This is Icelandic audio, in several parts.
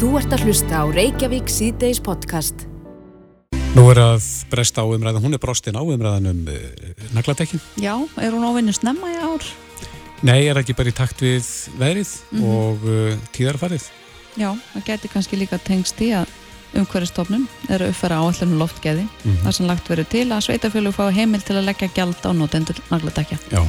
Þú ert að hlusta á Reykjavík síðdeis podcast. Nú er að bresta á umræðan, hún er brostin á umræðan um uh, nagladekkin. Já, er hún ávinni snemma í ár? Nei, er ekki bara í takt við veðrið Mhm. og uh, tíðarfarið. Já, það geti kannski líka tengst í að umhverfistofnun er að uppfæra áallinu loftgeði Mhm. þar sem lagt verið til að sveitafjölu fá heimil til að leggja gjald á notendur nagladekja. Já.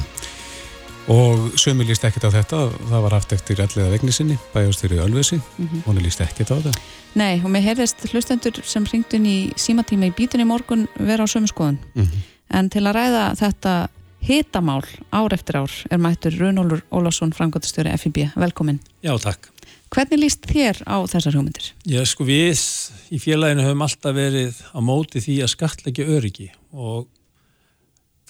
Og sömu líst ekkert á þetta, það var haft eftir allega vegni sinni, bæjastjóri Ölvesi, Mhm. hún er líst ekkert á þetta. Nei, og mér heyrðist hlustendur sem ringdu inn í símatíma í bítunni í morgun vera á sömu skoðun. Mm En til að ræða þetta hitamál ár eftir ár er mættur Runólfur Ólásson, frangotastjóri FIB. Velkomin. Já, takk. Hvernig líst þér á þessar hugmyndir? Já, sko við í félaginu höfum alltaf verið á móti því að skatleggja öryggi og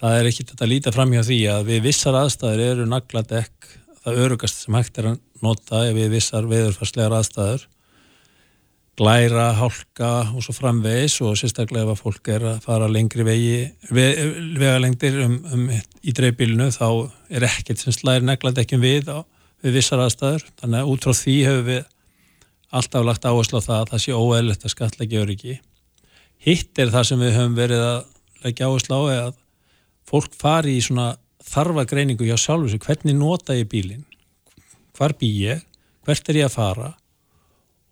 það er ekki þetta að líta fram hjá því að við vissar aðstæður eru nagladekk. Það örugast sem hægt er að nota ef við vissar veðurfarslegar aðstæður. Glæra, hálka og svo framvegis og sérstaklega ef að fólk er að fara lengri vegi ve, vegalengdir um, um, í dreifbílinu þá er ekkert sem slæðir nagladekkjum við á, við vissar aðstæður. Þannig að út frá því hefur við alltaf lagt áherslu á það að það sé óeðlegt að skatleggja öryggi. Hitt er það sem við höfum verið að leggja áherslu á að fólk fari í svona þarfa greiningu hjá sjálfur sig, hvernig nota ég bílinn, hvar bý ég, hvert er ég að fara?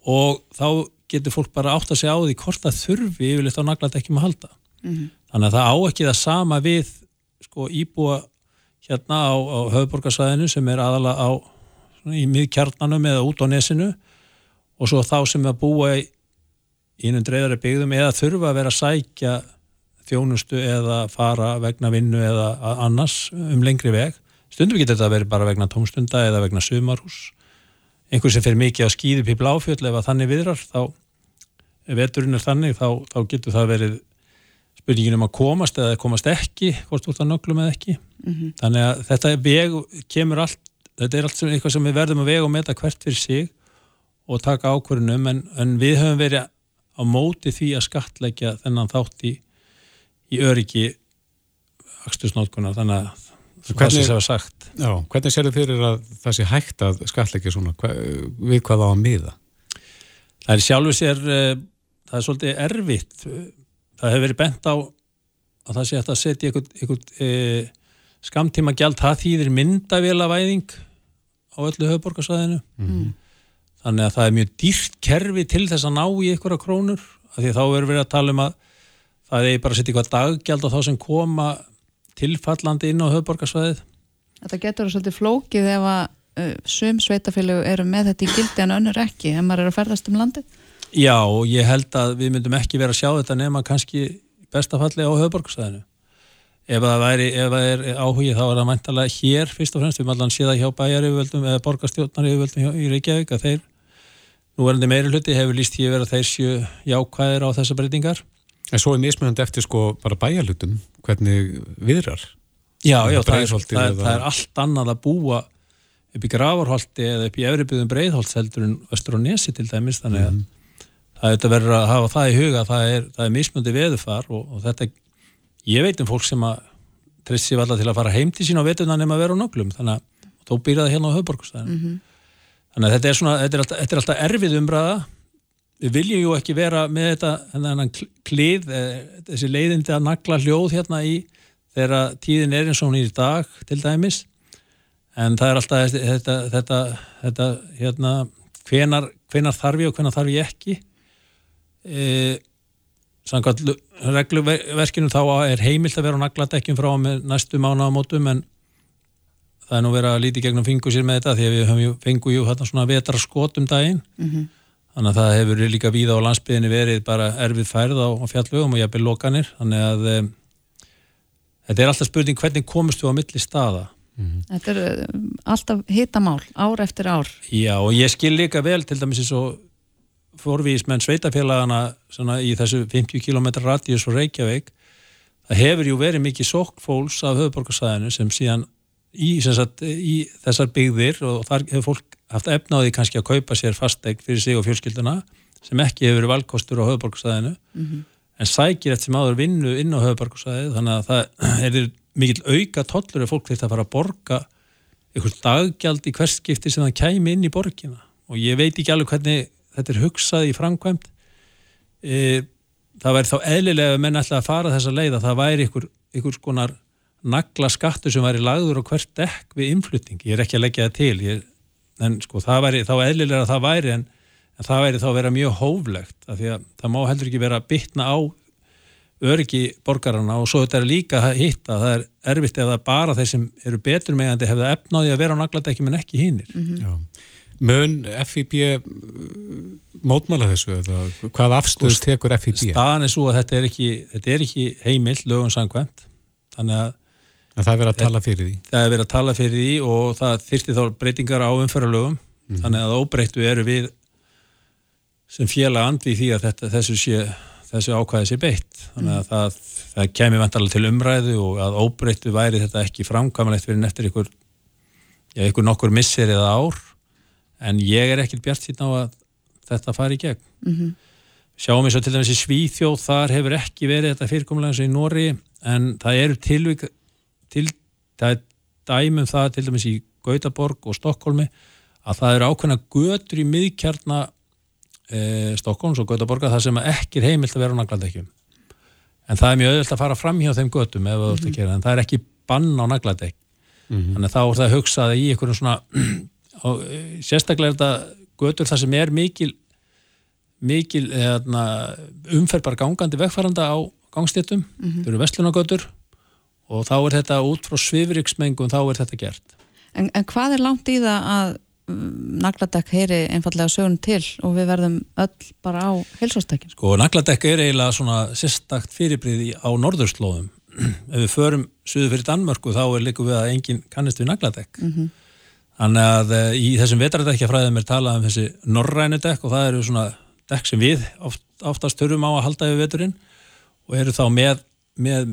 Og þá getur fólk bara átt að segja á því hvort það þurfi yfirleitt á nagladekkjum að halda. Þannig að það á ekki það sama við sko, íbúa hérna á, á höfuborgarsvæðinu sem er aðalega á svona, í miðkjarnanum eða út á nesinu. Og svo þá sem er að búa í einum dreifari byggðum eða þurfa að vera að sækja þjónustu eða fara vegna vinnu eða annars um lengri veg. Stundum getur þetta að vera bara vegna tómstunda eða vegna sumarhús. Einhver sem fer mikið á skýði upp í bláfjöld ef þannig viðrar þá, ef veturinn er þannig þá, þá getur það verið spurningin um að komast eða komast ekki, hvort þú ert að nöglum eða ekki. Þannig að þetta veg, kemur allt, þetta er allt sem, eitthvað sem við verðum að vega og meta hvert fyrir sig og taka ákvörðunum en, en við höfum verið á móti því að skattleggja þennan þátt í, í öryggi akstusnótkunar þannig að það Hvernig- sem var sagt. Já, hvernig sér þið fyrir að það sé hægt að skatleggja svona, hva, við hvað á að miða? það er sjálfu sér uh, það er svolítið erfitt. Það hefur verið bent á að það sé hægt að setja einhvern, einhvern uh, skamtíma gjald, það þýðir myndavélavæðing á öllu höfuborgarsvæðinu þannig að það er mjög dýrt kerfi til þess að ná í einhverja krónur af því þá verður verið að tala um að það er bara að setja eitthvað daggjald á þá sem koma tilfallandi inn á höfuborgarsvæðið Þetta getur verið svolítið flókið ef að uh, sum sveitafélög eru með þetta í gildi en önnur ekki, ef maður er að ferðast um landið. Já, og ég held að við myndum ekki vera að sjá þetta nema kannski í besta falli á höfuborgarsvæðinu. Ef það væri, ef það er áhugi þá er það mæntalega hér fyrst og fremst, við mallan sé það hjá bæjariföldum eða borgarstjórnariföldum í Reykjavík að þeir, nú verðandi meiri hluti, hefur líst því að vera að þeir séu jákvæðir á þessar breytingar. En svo er mismunandi eftir sko bara bæjarlutum, hvernig viðrar. Já, já, það er, það, er, það er allt annað að búa upp í Gravarholti eða upp í Efribyðum Breiðholts heldur en Östur og Nesi til dæmis, þannig að það er þetta verður að hafa það í huga, það er, það er mismundi veðufar og, og þetta, ég veit um fólk sem að treyst sér alltaf til að fara heim til sín á vetuna nema að vera á nöglum, þannig að þó býra það hérna á höfborgustæðinu. Þannig að þetta er svona, þetta er alltaf, þetta er alltaf erfið umræða, við viljum ju ekki vera með þetta, klið, eh, þessi leiðindi að nagla hljóð hérna í þegar tíðin er eins og hún er í dag til dæmis. En það er alltaf þetta, þetta, þetta, hérna, hvenar, hvenar þarf ég og hvenar þarf ég ekki? E, samkvæmt lu- regluverkinu þá er heimilt að vera á nagladekkjum frá með næstu mánaðamótum en það er nú verið að líti gegnum fingur sér með þetta því að við höfum fengu jú hérna svona vetra skot um daginn þannig að það hefur líka víða á landsbyðinni verið bara erfið færð á, á fjallugum og jafnvel lokanir. Þannig að e, þetta er alltaf spurning hvernig komust við á milli staða? Þetta er uh, alltaf hitamál, ár eftir ár. Já og ég skil líka vel til dæmis eins og fórvísmenn sveitafélagana svona, í þessu 50 km radíus og Reykjavík það hefur jú verið mikið sókfóls af höfuborgarsæðinu sem síðan í, sem sagt, í þessar byggðir og þar hefur fólk haft efnaði kannski að kaupa sér fastegn fyrir sig og fjölskylduna sem ekki hefur verið valkostur á höfuborgarsæðinu en sækir eftir sem áður vinnu inn á höfuborgarsæðið þannig að það er mikill auka tollur ef fólk þurft að fara að borga einhvern daggjald í hvers skipti sem það kæmi inn í borgina. Og ég veit ekki alveg hvernig þetta er hugsað í framkvæmt e, það væri þá eðlilega menn ætla að fara þessa leið að það væri ykkur, ykkur skonar nagla skattu sem væri lagður á hvert dekk við innflutning, ég er ekki að leggja það til ég, en sko það væri þá eðlilega að það væri en, en það væri þá að vera mjög hóflegt af því að það má heldur ekki vera að bytna á öryggi borgarana og svo þetta er líka að hitta, það er erfitt ef það bara þeir sem eru betur meðandi hefða efnaði að vera á nagladekkjum en ekki hinnir mm -hmm. Mun FIB mótmála þessu eða hvað afstöðs sko, tekur FIB? Staðan er svo að þetta er ekki, þetta er ekki heimill lögum sangkvæmt þannig að En það er verið að tala fyrir því? Það er verið að tala fyrir því og það þyrti þá breytingar á umfæralögum mm þannig að óbreyttu eru við sem félag andvi því að þetta, þessu, sé, þessu ákvæði sé beitt þannig að það, það kemur vantarlega til umræðu og að óbreyttu væri þetta ekki framkvæmulegt fyrir neftir ykkur, já, ykkur nokkur missir eða ár en ég er ekkert bjart síðan á að þetta fari í gegn. Mm -hmm. Sjáum við svo til dæmis í Svíþjóð, þar hefur ekki verið þetta fyrirkomulega eins og í Nóri en það eru tilvík til, það er dæmum það til dæmis í Gautaborg og Stokkólmi að það eru ákveðna götur í miðkjarna e, Stokkólms og Gautaborga það sem ekki er heimilt að vera á nagladekjum en það er mjög öðvöld að fara fram hjá þeim götum ef það mm -hmm. gera, það er ekki bann á nagladekk mm -hmm. þannig að þá er það að hugsa það í einhverjum svona og, e, sérstaklega er þetta götur það sem er mikil mikil eðna, umferðbar gangandi vegfæranda á gangstéttum, mm -hmm. þau eru vestlunagötur og þá er þetta út frá svifriksmengum þá er þetta gert. En, en hvað er langt í það að mm, nagladekk heyri einfallega sögum til og við verðum öll bara á helsvastekkin? Sko nagladekk er eiginlega svona sérstakt fyrirbriði á norðurslóðum. Ef við förum suðu fyrir Danmörku þá er líka við að enginn kannist við nagladekk. Mm -hmm. Þannig að eh, í þessum vetrardekjafræðum er talað um þessi norrænu dekk og það eru svona dekk sem við oft, oftast hörum á að halda yfir veturinn og eru þá með, með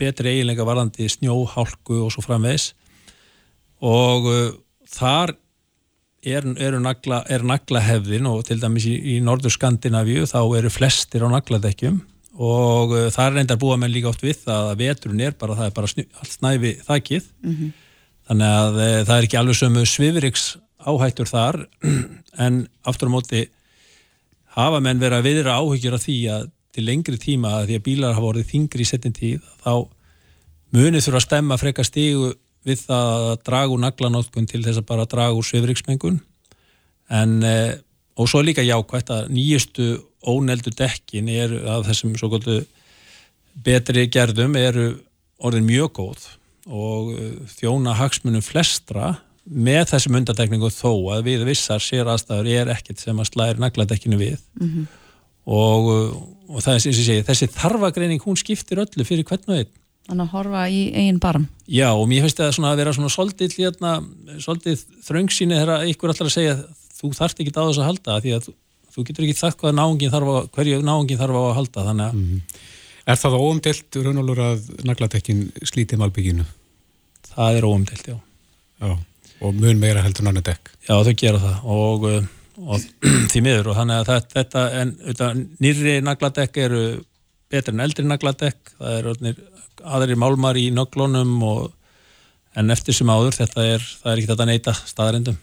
betri eiginlega varðandi snjó, hálku og svo framvegs og uh, þar er, eru nagla, er naglahefðin og til dæmis í, í norður Skandinavíu þá eru flestir á nagladekkjum. Og uh, það er reyndar búa menn líka oft við að veturinn er bara, það er bara allt snæfi þakkið mm -hmm. þannig að uh, það er ekki alveg sömu svifriks áhættur þar. En aftur á móti hafa menn verið að viðra áhyggjur af því að til lengri tíma að því að bílar hafa vorið þingri í setjum tíð þá munið þurfa að stemma frekar stígu við það að draga úr naglanótkun til þess að bara draga úr svifriksmengun en eh, og svo líka jákvægt að nýjustu óneldu dekkin er af þessum svo góðu betri gerðum eru orðin mjög góð og eh, þjóna hagsmunum flestra með þessum undatekningu þó að við vissar sér aðstæður er ekkert sem að slæri nagladekkinu við mm -hmm. Og og það er sem ég segi, þessi þarfagreining hún skiptir öllu fyrir hvern og einn. Þannig að horfa í eigin barm. Já, og mér finnst það að vera svona soldið, hérna, soldið þröngsýni þegar ykkur allar að segja þú þarft ekki á þess að halda því að þú, þú getur ekki þakk hvað náungin þarf að hverju náungin þarf að halda þannig að mm -hmm. Er það óumdelt raunalur að nagladekkin slítið malbygginu? Það er óumdelt, já. Já, og mun meira heldur nána dekk. Já, þau gera það. Og uh, og því miður og þannig að þetta en auðvitað, nýri nagladekk eru betur en eldri nagladekk. Það eru aðri málmar í nöglunum og en eftir sem áður þetta er, það er ekki þetta neyta staðarindum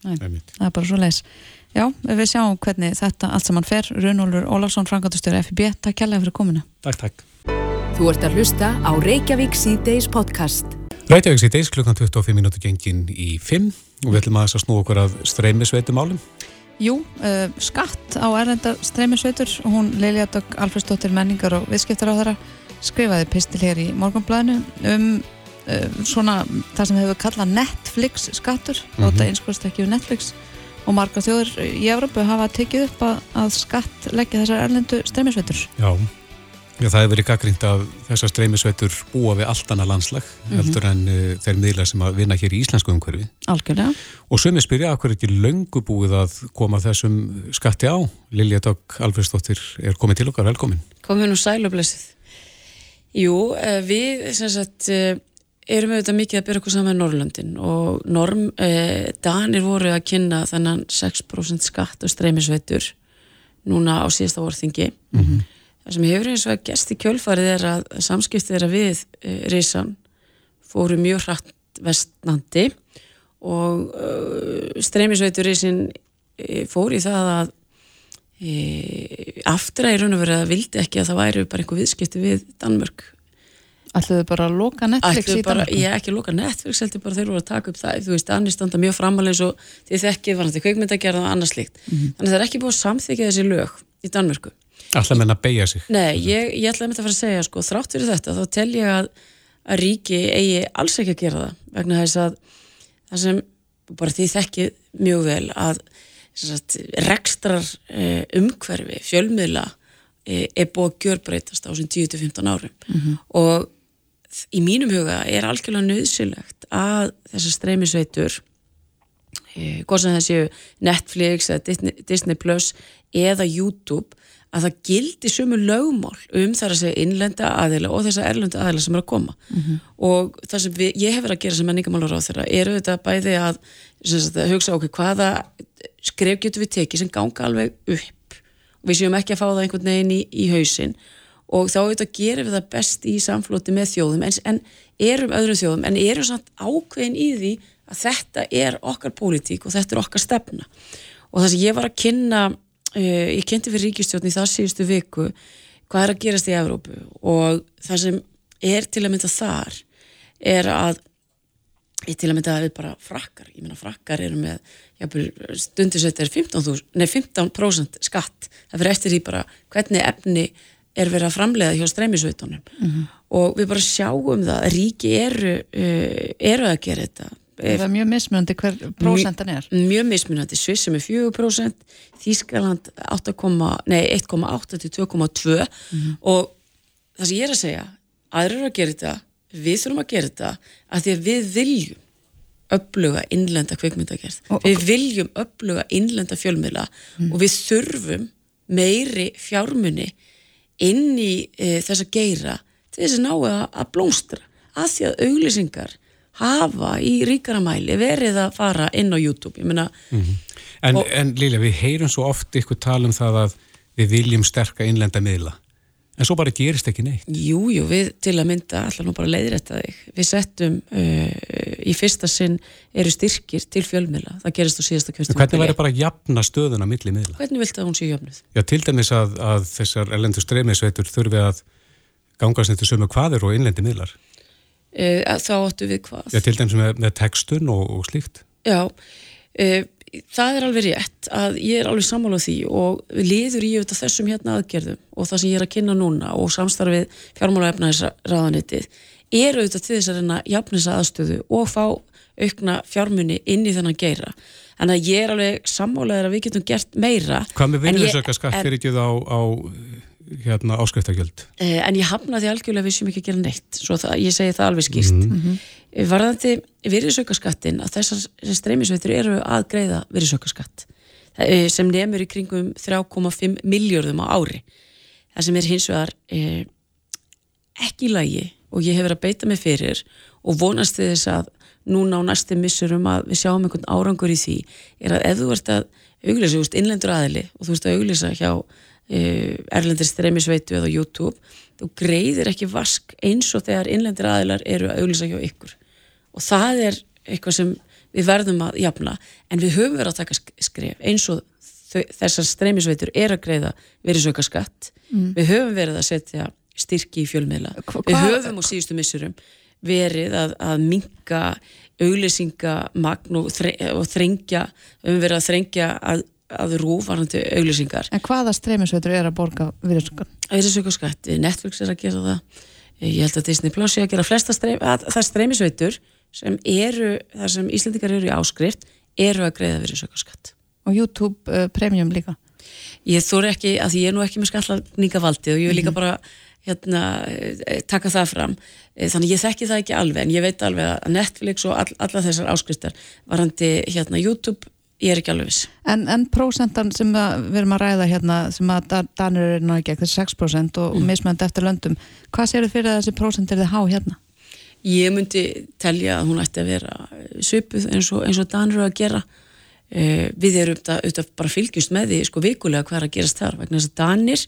Nei, það er bara svo leis Já, við sjáum hvernig þetta allt saman fer. Runólfur Ólarsson, Frankatustur FIB Takk kærlega fyrir komina Takk, takk. Þú ert að hlusta á Reykjavík C-Days podcast. Reykjavík C-Days klukkan 25 minúti gengin í 5 og við ætlum að snú okkur að streymisveitumálum. Jú, uh, skatt á erlenda streymisveitur hún Lilja Dögg Alfredsdóttir menningar og viðskiptar á þeirra skrifaði pistil hér í morgunblæðinu um uh, svona það sem hefur kallað Netflix skattur mm -hmm. og þetta einskvæmst ekki um Netflix og marga þjóður í Európu hafa tekið upp að, að skatt leggja þessar erlendu streymisveitur. Já, Já, það hefur verið gaggrínt að þessar streymisveitur búa við allt annað landslag mm -hmm. heldur en uh, þeir miðlar sem að vinna hér í íslensku umhverfi. Algjörlega. Og sömur spyrja, hvað er ekki löngu búið að koma þessum skatti á? Lilja Dögg Alfredsdóttir er komið til okkar, velkomin. Komið nú sælublessið. Jú, eh, við sem sagt eh, erum auðvitað mikið að byrja okkur saman með Norrlöndin og norm, eh, Danir voru að kynna þannan 6% skatt á streymisveitur núna á síðasta vorþingi. Mhm. Mm Það sem hefur eins og að gæst í kjölfarið er að samskiptið er að við e, Rísan fóru mjög hratt vestnandi og e, streymisveitur Rísin e, fór í það að aftur að í raun og verið að vildi ekki að það væri bara einhver viðskipti við Danmörk Ætluðu bara að loka Netflix Ætluðu í bara, Danmörku? ég ekki loka Netflix heldur bara þeir voru að taka upp það þú veist, Danir standa mjög framalega eins og þið þekkið varandi kveikmyndagerð og annað slíkt Mhm. þannig að það er ekki búið að samþykja þessi lög í Danmörku Alltaf menn að beigja sig. Nei, ég, ég ætlaði með þetta að fara að segja sko, þrátt fyrir þetta, þá tel ég að, að ríki eigi alls ekki að gera það vegna þess að það sem bara því þekkið mjög vel að sagt, rekstrar eh, umhverfi, fjölmiðla eh, er búið að gjörbreytast á þessum 10-15 árum og í mínum huga er algjörlega nöðsilegt að þessar streymisveitur eh, hvort sem það séu Netflix eða Disney, Disney Plus eða YouTube að það gildi sumu lögmál um þar að segja innlenda aðeila og þessar erlenda aðeila sem er að koma. Og það sem við, ég hefur að gera sem menningamálur á þeirra eru þetta bæði að, sagt, að hugsa okkur hvaða skref getur við tekið sem ganga alveg upp? Og við séum ekki að fá það einhvern veginn í, í hausinn. Og þá auðvitað gerum við það best í samflóti með þjóðum en, en erum öðrum þjóðum en erum samt ákveðin í því að þetta er okkar pólitík og þetta er okkar stefna. Og það sem ég var að kynna uh, ég kynnti fyrir ríkistjórn í það síðustu viku hvað er að gerast í Evrópu og það sem er til að mynda þar er að ég til að mynda að við bara frakkar ég meina frakkar eru með stundisveit er 15%, nei, 15 skatt. Það fyrir eftir því bara hvernig efni er verið að framleiða hjá streymisveitunum. Og við bara sjáum það að ríki eru, uh, eru að gera þetta Það er mjög mismunandi hver prósentan er. mjög mismunandi, Sviss sem er 4% Þískaland 8, nei, 1,8 til 2,2 og það sem ég er að segja aðrir eru að gera þetta, við þurfum að gera þetta að því að við viljum uppluga innlenda kvikmyndagerð. Og- við viljum uppluga innlenda fjölmiðla og við þurfum meiri fjármunni inn í e, þessa geira til þess að ná að, að blómstra. Að því að auglýsingar hafa í ríkara mæli verið að fara inn á YouTube ég meina, En, en Lilja, við heyrum svo oft ykkur tala um það að við viljum sterka innlenda miðla. En svo bara gerist ekki neitt. jú, jú, við til að mynda allar nú bara leiðrætta þig við settum uh, í fyrsta sinn eru styrkir til fjölmiðla það gerist á síðasta En kjörstum hvernig væri bara að jafna stöðuna milli miðla? hvernig viltu að hún sé jöfnuð? Já, til dæmis að, að þessar erlendu streymisveitur þurfi að gangast eftir sömu hvaðir og innlendi miðlar. Uh, þá áttu við hvað? Já, til dæmis með, með textun og, og slíkt. Já, e, það er alveg rétt að ég er alveg sammála á því og liður í auðvitað þessum hérna aðgerðum og það sem ég er að kynna núna og samstarfið fjármálaefnaðisraðanitið er auðvitað til þess að reyna jafnisa aðstöðu og fá aukna fjármunni inn í þennan geira. Þannig að ég er alveg sammálaður að við getum gert meira. Hvað með vinnusöka skatt fyrir ekki á, á hérna, áskriftakjöld? Eh, en ég hafna því algjörlega við sem ekki að gera neitt. Svo það, ég segi það alveg skýrt. Mm -hmm. varðandi virðisaukaskattin að þessar streymisveitur eru að greiða virðisaukaskatt. Eh, sem nefnur í kringum 3,5 miljörðum á ári. Það sem er hins vegar eh, ekki í lagi og ég hefur að beita mig fyrir og vonast þess að núna á næstu missurum að við sjáum einhvern árangur í því er að ef þú ert að auglýsa, þú veist, innlendur aðili og þú ert að auglýsa hjá erlendir streymisveitu eða YouTube þú greiðir ekki vask eins og þegar innlendir aðilar eru að auglýsa hjá ykkur. Og það er eitthvað sem við verðum að jafna en við höfum verið að taka sk- skref eins og þau, þessar streymisveitur er að greiða verið skatt við höfum verið að setja styrki í fjölmiðla. Hva- við höfum á síðustu missurum verið að, að minka auglýsingamagn og, þre, og þrengja, við höfum verið að þrengja að, að rúfarandi auglýsingar. En hvaða streymisveitur er að borga virðisaukan? auðvitað Netflix er að gera það. Ég held að Disney Plus er að gera flesta streym, að, það streymisveitur sem eru, þar sem Íslendingar eru í áskrift eru að greiða virðisaukaskatt. Og YouTube uh, Premium líka? ég þóri ekki, að ég er nú ekki með skallarninga valdi og ég vil líka bara hérna, eh, taka það fram. Eh, þannig ég þekki það ekki alveg en ég veit alveg að Netflix og all, alla þessar áskriftar varandi hérna YouTube ég er ekki alveg viss. En, en prósentan sem við erum að ræða hérna sem að Da- Danir náðu gegn þessi 6% og, og mismöndi eftir löndum. Hvað séu þið fyrir þessi prósent er þið há hérna? ég myndi telja að hún ætti að vera svipuð eins og, eins og Danur eru að gera. Uh, við erum auðvitað, bara fylgjumst með því sko vikulega hvað er að gerast þar vegna þess að Danir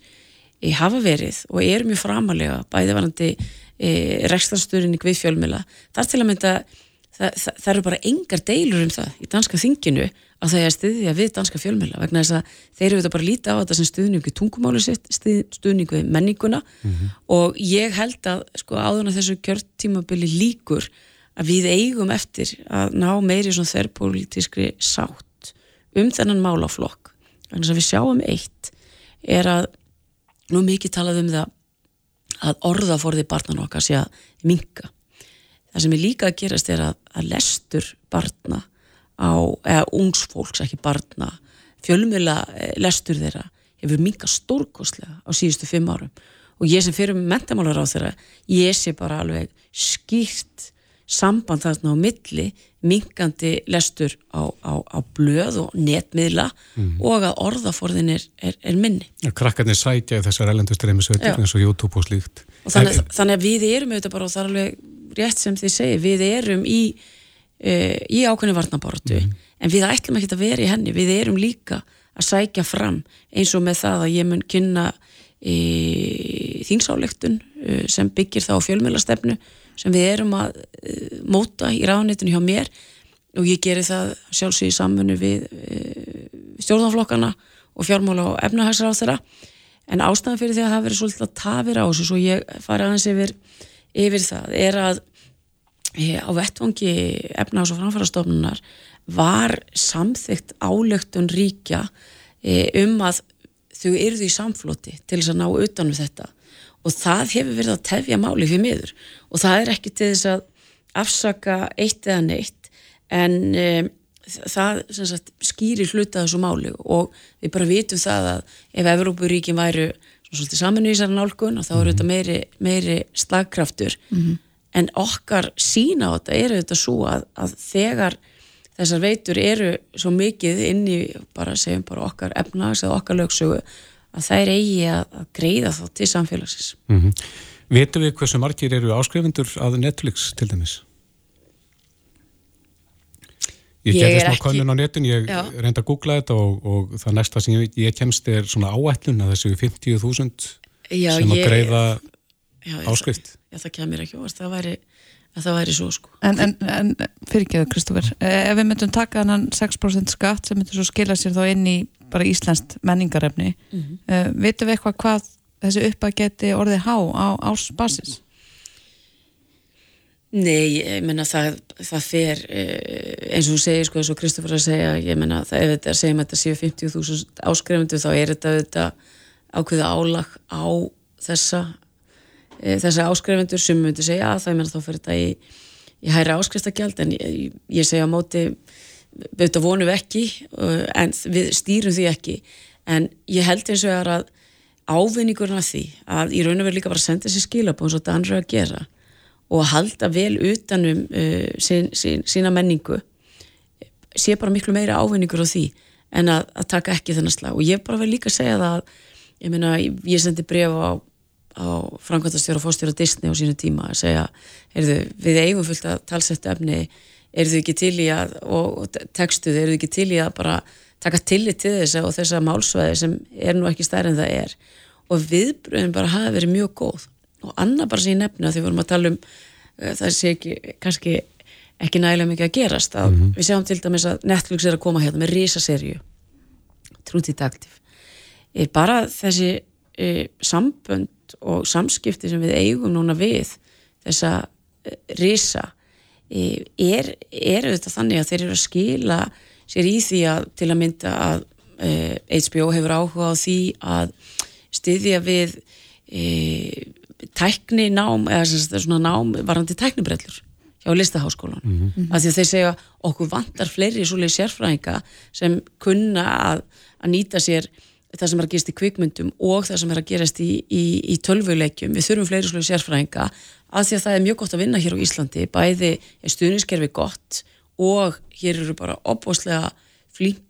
e, hafa verið og eru mjög framalega bæði varandi e, rekstarstörinni við fjölmila þar til að mynda það, það, það eru bara engar deilur um það í danska þinginu að það er stuðja við danska fjölmjöla vegna þess að þeir eru þetta bara lítið á þetta sem stuðningu tungumáli sitt, stuðningu menninguna. Og ég held að sko áðurna þessu kjörtímabili líkur að við eigum eftir að ná meiri svona þerrpolítiskri sátt um þennan málaflokk. Þannig að við sjáum eitt er að nú mikið talað um það að orðaforði barnan okkar sé að minka það sem er líka að gerast er að, að lestur barna á, eða ungsfólks, ekki barna fjölumvila lestur þeirra hefur minka stórkostlega á síðustu fimm árum. Og ég sem fyrir mentamálar á þeirra, ég sé bara alveg skýrt samband þarna á milli minkandi lestur á, á, á blöð og netmiðla mm. og að orðaforðin er, er, er minni. Krakkarnir sætja þessar elendustreimisveitur eins og YouTube og slíkt. Og þannig, en, þannig að við erum auðvitað bara og það er alveg rétt sem þið segir, við erum í, uh, í ákveðinu varnabortu mm. en við ætlum ekki að vera í henni, við erum líka að sækja fram eins og með það að ég mun kynna e, þingsálektun e, sem byggir þá fjölmjölastefnu sem við erum að uh, móta í ráðnitinu hjá mér. Og ég gerir það sjálfsög í samfunnu við uh, stjórnanflokkana og fjármála og efnahagsráð þeirra en ástæðan fyrir því að það verið svolítið að tafir á þessu svo ég fari aðeins yfir, yfir það er að ég, á vettvangi efnahags- og framfærastofnunar var samþygt álöktun ríkja um að þau eruðu í samfloti til þess að ná utanum þetta og það hefur verið að tefja máli fyrir miður. Og það er ekki til þess að afsaka eitt eða neitt en um, það sagt, skýrir hluta þessu máli. Og við bara vitum það að ef Evrópuríkin væru saminu í þessari nálgun og þá eru þetta meiri, meiri slagkraftur. Mm -hmm. en okkar sína á þetta eru þetta svo að, að þegar þessar veitur eru svo mikið inn í bara segjum bara okkar efnags eða okkar lögsögu að þær eigi að greiða þá til samfélagsins. Mm -hmm. Vetum við hversu margir eru áskrifundur að Netflix til dæmis? Ég gerði smá ekki... konun á netin, ég reyndi að googla þetta og, og það næsta sem ég, ég kemst er svona áætlun að þessu 50.000 sem að greiða áskrift. Já, það kemur ekki óvart, það væri að það væri svo sko. En, en, en fyrirgeðu Kristófur, ef við myndum taka þannan 6% skatt sem myndur svo skila sér þá inn í bara Íslandst menningarefni mm -hmm. uh, vitum við eitthvað hvað þessi uppað geti orðið há á ásbasis? Nei, ég menna það, það fer uh, eins og þú segir sko eins og Kristófur að segja ég menna það ef þetta segjum að þetta séu 50.000 áskrifundu þá er þetta, þetta ákveða álag á þessa uh, þessa áskrifundur sem myndi segja að það ég menna þá fer þetta í, í hæra áskriftagjald en ég, ég segja á móti auðvitað vonum við ekki uh, en við stýrum því ekki. En ég held eins og að ávinningurinn af því að í raun og veru líka bara að senda sér skilabóð eins og þetta andru að gera og að halda vel utanum uh, sín, sín, sína menningu sé bara miklu meira ávinningur á því en að, að taka ekki þennan slag. Og ég bara verði líka að segja það að ég, meina, ég sendi bref á, á framkvæmtastjóra og fórstjóra Disney á sínu tíma að segja heyrðu, við eigum fullt að talsettu efni eru þau ekki til í að og textuð, eru þau ekki til í að bara taka tillit til þess og þessa málsvæði sem er nú ekki stærn en það er? Og viðbröðin bara hafa verið mjög góð. Og annað bara sem ég nefna því við vorum að tala um uh, það sé ekki, kannski ekki nægilega mikið að gerast að mm -hmm. við sjáum til dæmis að Netflix er að koma hérna með risaserju True Detective. Er bara þessi e, sambönd og samskipti sem við eigum núna við þessa e, risa er, er auðvitað þannig að þeir eru að skila sér í því að til að mynda að e, HBO hefur áhuga á því að styðja við e, tækni nám eða svona nám varandi tæknibrellur hjá listaháskólan mm -hmm. af því að þeir segja okkur vantar fleiri svolítið sérfræðinga sem kunna að, að nýta sér það sem er að gerast í kvikmyndum og það sem er að gerast í, í, í tölvuleikjum. Við þurfum fleiri svolítið sérfræðinga að því að það er mjög gott að vinna hér á Íslandi. Bæði er stuðniskerfi gott og hér eru bara opbóslega flink,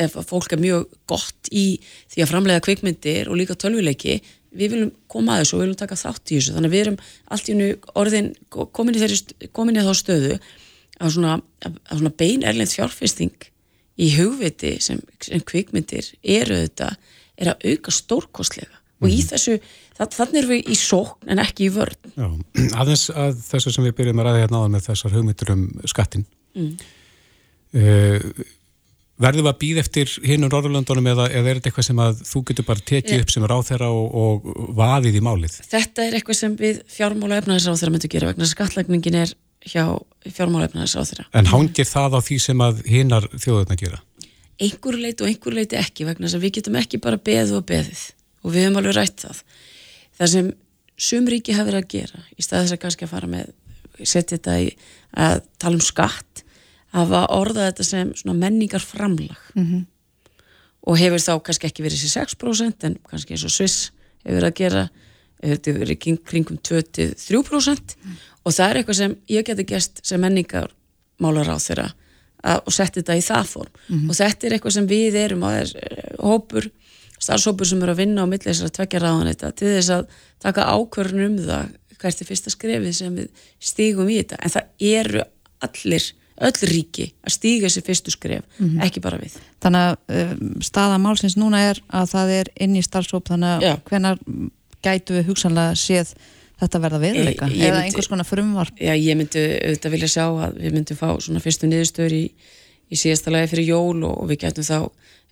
ef fólk er mjög gott í því að framlega kvikmyndir og líka tölvuleiki. Við viljum koma að þessu og við viljum taka þátt í þessu. Þannig að við erum allt í orðin komin í, þeirri, komin í þá stöðu að svona, svona bein erlend fjárfesting í hugviti sem, sem kvikmyndir eru þetta er að auka stórkostlega og í mhm. þessu, þannig erum við í sókn en ekki í vörn Já, aðeins að þessu sem við byrjum að ræða hérna áðan með þessar hugmyndur um skattin mm. uh, verðum við að býða eftir hinn úr Norrlöndunum eða, eða er þetta eitthvað sem að þú getur bara tekið upp sem er á þeirra og, og vaðið í málið? Þetta er eitthvað sem við fjármála efnaðisráð þeirra myndum gera vegna skatlækningin er hjá fjármála efnaðisráð þeirra En hangir það á því sem að hinnar þjóðurna gera? Einhver leiti og einhver leiti ekki vegna þess að við getum ekki bara beðið og beðið og við hefum alveg rætt það það sem sumríki hafa verið að gera í stað þess að kannski að fara með setja þetta í að tala um skatt hafa orðað þetta sem menningar framlag mm -hmm. og hefur þá kannski ekki verið sér 6% en kannski eins og Sviss hefur verið að gera hefur verið kringum 23% mm. Og það er eitthvað sem ég geti gæst sem menningar málar á þeirra og setja þetta í það form mm -hmm. og þetta er eitthvað sem við erum á þess eh, hópur starfsópur sem eru að vinna á millir þessar tvekja ráðanleita til þess að taka ákvörðun um það hvert er fyrsta skrefið sem við stígum í þetta en það eru allir öll ríki að stíga þessi fyrstu skref mm -hmm. ekki bara við Þannig að um, staða málsins núna er að það er inn í starfsóp þannig að hvenar gætu við hugsanlega séð þetta verða veruleika? e, eða myndi, einhvers konar frumvarp? Já, ég myndi auðvitað vilja sjá að við myndum fá svona fyrstu niðurstöður í, í síðasta lagi fyrir jól og, og við gætum þá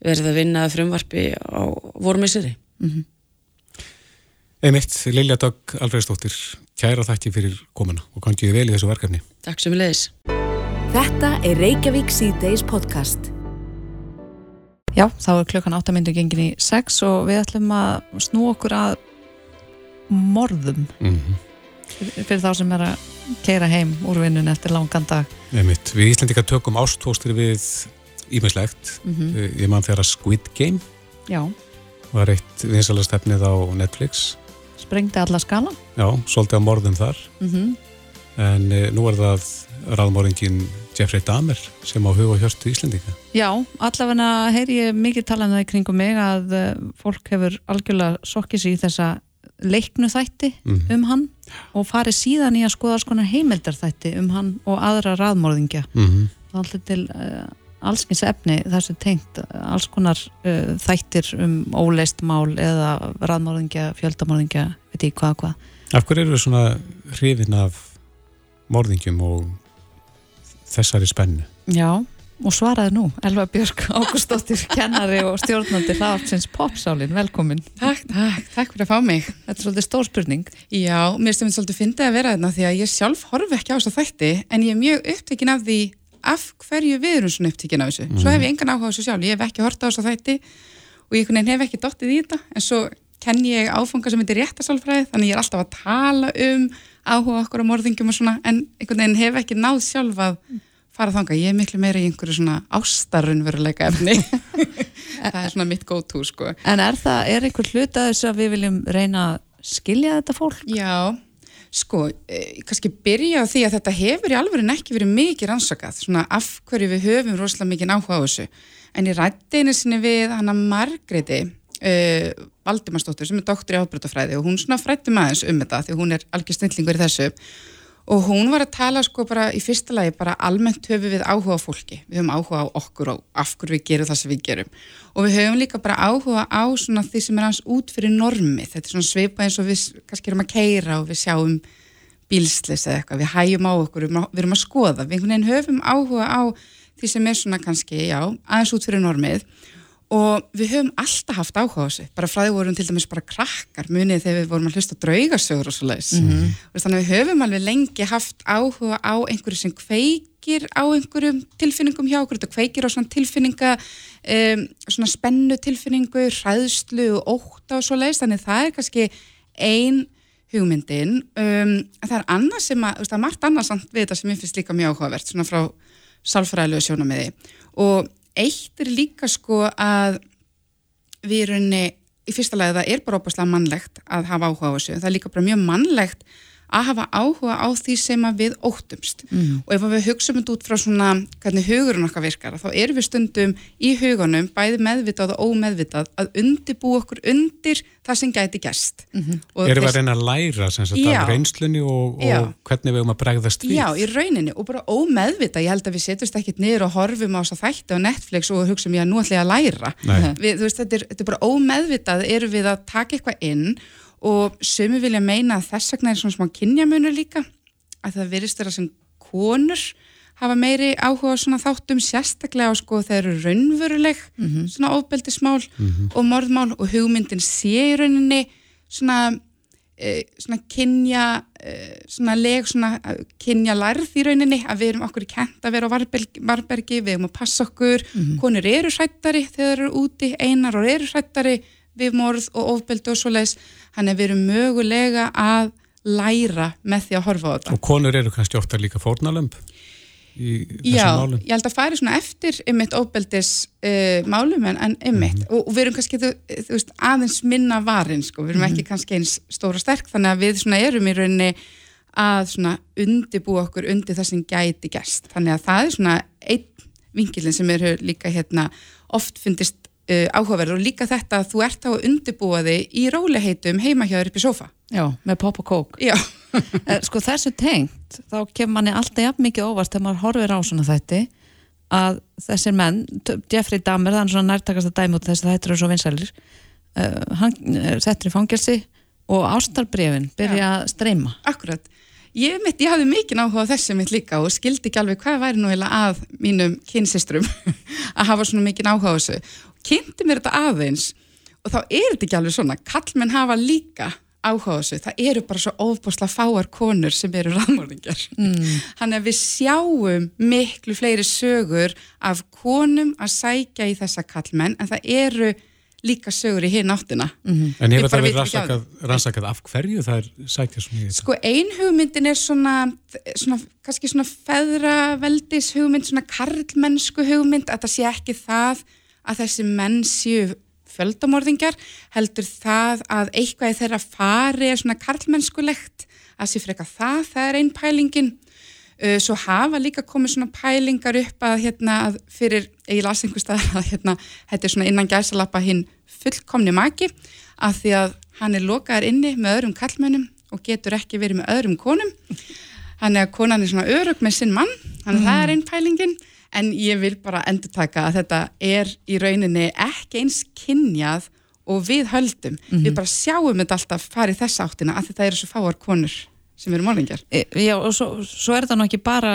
verið að vinna frumvarpi á vormesseri mm -hmm. Einmitt, Lilja Dag Alfredsdóttir kæra þakki fyrir komuna og kankiði vel í þessu verkefni. Takk sem við leiðis Þetta er Reykjavík C-Days podcast. Já, þá er klukkan 8 myndu gengin í 6 og við ætlum að snú okkur að morðum mm -hmm. fyrir þá sem er að keira heim úr vinnun eftir langan dag Einmitt, við Íslandika tökum ástóstir við ímestlegt mm -hmm. ég man þegar að Squid Game Já. var eitt vinsalastefnið á Netflix Sprengti alla skala Já, svolítið á morðum þar mm -hmm. en e, nú er það raðmóringin Jeffrey Dahmer sem á huga hjörstu Íslandika Já, allavega heyr ég mikið talað um það í kringum mig að e, fólk hefur algjörlega sokkis í þessa leiknu þætti mm -hmm. um hann og farið síðan í að skoða alls konar heimildar þætti um hann og aðra raðmórðingja mm -hmm. alltaf til uh, allskyns efni þessu tengt alls konar uh, þættir um óleist mál eða raðmórðingja, fjöldamórðingja veit ég hvað hvað Af hverju eru svona hrifin af mórðingjum og þessari spennu? Já, og svaraði nú Elva Björk Ágústóttir, kennari og stjórnandi hlaðartsins Popsálin, velkomin. Takk, takk, takk fyrir að fá mig. Þetta er svolítið stór spurning. Já, mér þetta svolítið fyndið að vera þarna því að ég sjálf horfi ekki á þessu þætti en ég er mjög upptekinn af því af hverju við erum svona upptíkin af þessu. Mm. svo hef ég engan áhuga á þessu sjálf, ég hef ekki horta á þessu þætti og ég hef ekki dottið í þetta en svo kenn ég áfanga sem heitir réttasálfræði þannig ég er alltaf að tala um áhuga okkur á morðingum og svona en einhvern veginn hef ekki náð sjálf að fara þanga, ég er miklu meira í einhverju svona ástarunveruleika efni. Það er svona mitt go to sko. En er það, er einhver hlut að þess að við viljum reyna að skilja þetta fólk? Já. Sko, eh, kannski byrja á því að þetta hefur í alveg ekki verið mikið rannsakað, svona af hverju við höfum rosalega mikið áhuga á þessu. En í rættinu sinni við hana Margreði uh, Valdimarsdóttur sem er doktor í ábreytafræði og hún svona frætti maður um þetta því hún er algjör snillingur í þessu og hún var að tala sko bara í fyrsta lagi bara almennt höfum við áhuga á fólki. Við höfum áhuga á okkur og af hverju við gerum það sem við gerum. Og við höfum líka bara áhuga á svona því sem er hans út fyrir normi. Þetta er svona sveipa eins og við kannski erum að keira og við sjáum bílslis eða eitthvað, við hægjum á okkur við erum að skoða, við höfum áhuga á því sem er svona kannski, já, aðeins út fyrir normið og við höfum alltaf haft áhuga á þessu. Bara frá því vorum til dæmis bara krakkar munið þegar við vorum að hlusta draugasögur og svo leiðis mm -hmm. þannig að við höfum alveg lengi haft áhuga á einhverju sem kveikir á einhverjum tilfinningum hjá okkur. Þetta kveikir á svona tilfinninga um, svona spennu tilfinningu hræðslu og óta og svo leiðis þannig að það er kannski ein hugmyndin. Um, það er annað sem að, það er margt annað samt við þetta sem ég finnst líka mjög áhugavert svona frá sálfræðilegu sjónamiði og eitt er líka sko að við erum í fyrsta lagi það er bara óbúslega mannlegt að hafa áhuga á þessu. Það er líka bara mjög mannlegt að hafa áhuga á því sem við óttumst mm. og ef við hugsaum þetta út frá svona hvernig hugurinn okkar virkar þá erum við stundum í hugunum bæði meðvitað og ómeðvitað að undibú okkur undir það sem gæti gæst mm -hmm. Erum við að reyna að læra sagt, af reynslunni og, og hvernig við erum að bregðast við? Já, í rauninni og bara ómeðvitað, ég held að við setjumst ekkit niður og horfum á þess að þætti á Netflix og hugsaum ég að nú ætla ég að læra við, veist, þetta, er, þetta er bara ómeðvitað erum við að taka eitthvað inn og sömu vilja meina að þess vegna er svona smá kynjamunur líka að það verist þeirra sem konur hafa meiri áhuga svona þáttum sérstaklega á sko þeir eru raunveruleg mm -hmm. svona ofbeldismál mm -hmm. og morðmál og hugmyndin sé í rauninni svona, e, svona kynja e, svona leg svona kynja larð í rauninni að við erum okkur í kent að vera á varbergi, við erum að passa okkur mm -hmm. konur eru hrættari þegar þeir eru úti einar og eru hrættari við morð og ofbeldi og svo leiðis hann er verið mögulega að læra með því að horfa á þetta. Og konur eru kannski ofta líka fórnalömp í þessum Já, málum. Já, ég held að færi svona eftir ymmit ofbeldis uh, málum en ymmit mm -hmm. og, og við erum kannski þú, þú veist, aðeins minna varin sko, við erum ekki -hmm. kannski eins stóra sterk þannig að við svona erum í rauninni að svona undibú okkur undir það sem gæti gæst, þannig að það er svona einn vingilin sem eru líka hérna oft fundist uh, áhugaverður og líka þetta að þú ert á að undibúa þig í róliheitum heima hjá þér upp í sofa. Já, með pop og kók. Já. Eh, sko þessu tengt, þá kemur manni alltaf jafn mikið óvart þegar maður horfir á svona þætti að þessir menn, Jeffrey Dahmer, er svona nærtakast að dæmi út þess að þetta eru svo vinsælir, uh, hann settur í fangelsi og ástarbrefin byrja Já. að streyma. Akkurat. Ég, mitt, ég hafði mikið áhuga á þessu mitt líka og skildi ekki alveg hvað væri nú eða að mínum kynsistrum að hafa svona mikið áhuga á þessu. Kynnti mér þetta aðeins og þá er þetta ekki alveg svona, kallmenn hafa líka áhuga á þessu, það eru bara svo ofbúsla fáar konur sem eru raðmörningar mm. hann er við sjáum miklu fleiri sögur af konum að sækja í þessa kallmenn en það eru líka sögur í hinn áttina mm -hmm. En hefur það verið rannsakað af hverju það er sækja svona í þetta? Sko einhugmyndin er svona, svona kannski svona feðraveldis hugmynd, svona karlmennsku hugmynd að það sé ekki það að þessi menn séu fjöldamorðingar heldur það að eitthvað í þeirra fari er svona karlmennskulegt að sé freka það, það er einn pælingin svo hafa líka komið svona pælingar upp að hérna að fyrir, ég las einhver stað að hérna, þetta er svona innan gæsalappa hinn fullkomni maki að því að hann er lokaðar inni með öðrum kallmennum og getur ekki verið með öðrum konum hann er að konan er svona örug með sinn mann, hann mm. það er einn pælingin en ég vil bara endur taka að þetta er í rauninni ekki eins kynjað og við höldum. Mm -hmm. Við bara sjáum þetta alltaf farið þess áttina að þetta eru svo fáar konur sem eru málingjar. E, já og svo, svo er þetta nú ekki bara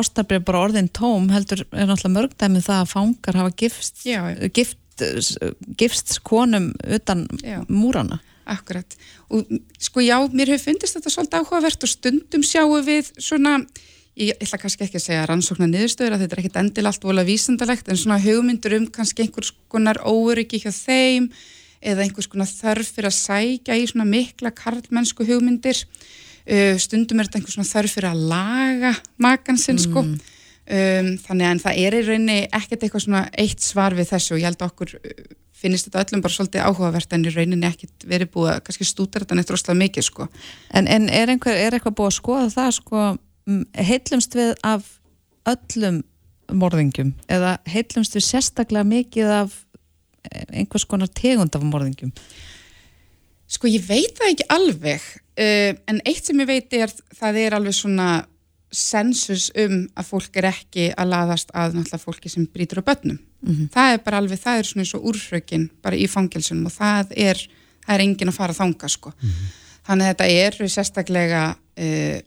ástafrið bara orðin tóm heldur er náttúrulega mörgdæmið það að fangar hafa gifst, gift, gifst konum utan já. múrana. Akkurat og sko já, mér hefur fundist þetta svolítið áhugavert og stundum sjáum við svona ég ætla kannski ekki að segja rannsóknar niðurstöður að þetta er ekkit endil allt volið vísendalegt en svona hugmyndur um kannski einhvers konar óryggi hjá þeim eða einhvers konar þörf fyrir að sækja í svona mikla karlmennsku hugmyndir uh, stundum er þetta einhvers svona þörf fyrir að laga makansinn sko mm. um, þannig að það er í rauninni ekkert eitthvað svona eitt svar við þessu og ég held að okkur uh, finnist þetta öllum bara svolítið áhugavert en í rauninni ekkert verið búið að kannski stúta þetta neitt rosalega mikið sko En, en er, einhver, er eitthvað búið að skoða það sko heillumst við af öllum morðingjum eða heillumst við sérstaklega mikið af eh, einhvers konar tegund af morðingjum? Sko ég veit það ekki alveg uh, en eitt sem ég veit er það er alveg svona sensus um að fólk er ekki að laðast að náttúrulega fólki sem brítur á börnum. Mm -hmm. Það er bara alveg, það er svona eins og úrfrökin bara í fangelsunum og það er, það er engin að fara að þanga sko. Mm -hmm. Þannig að þetta er sérstaklega uh,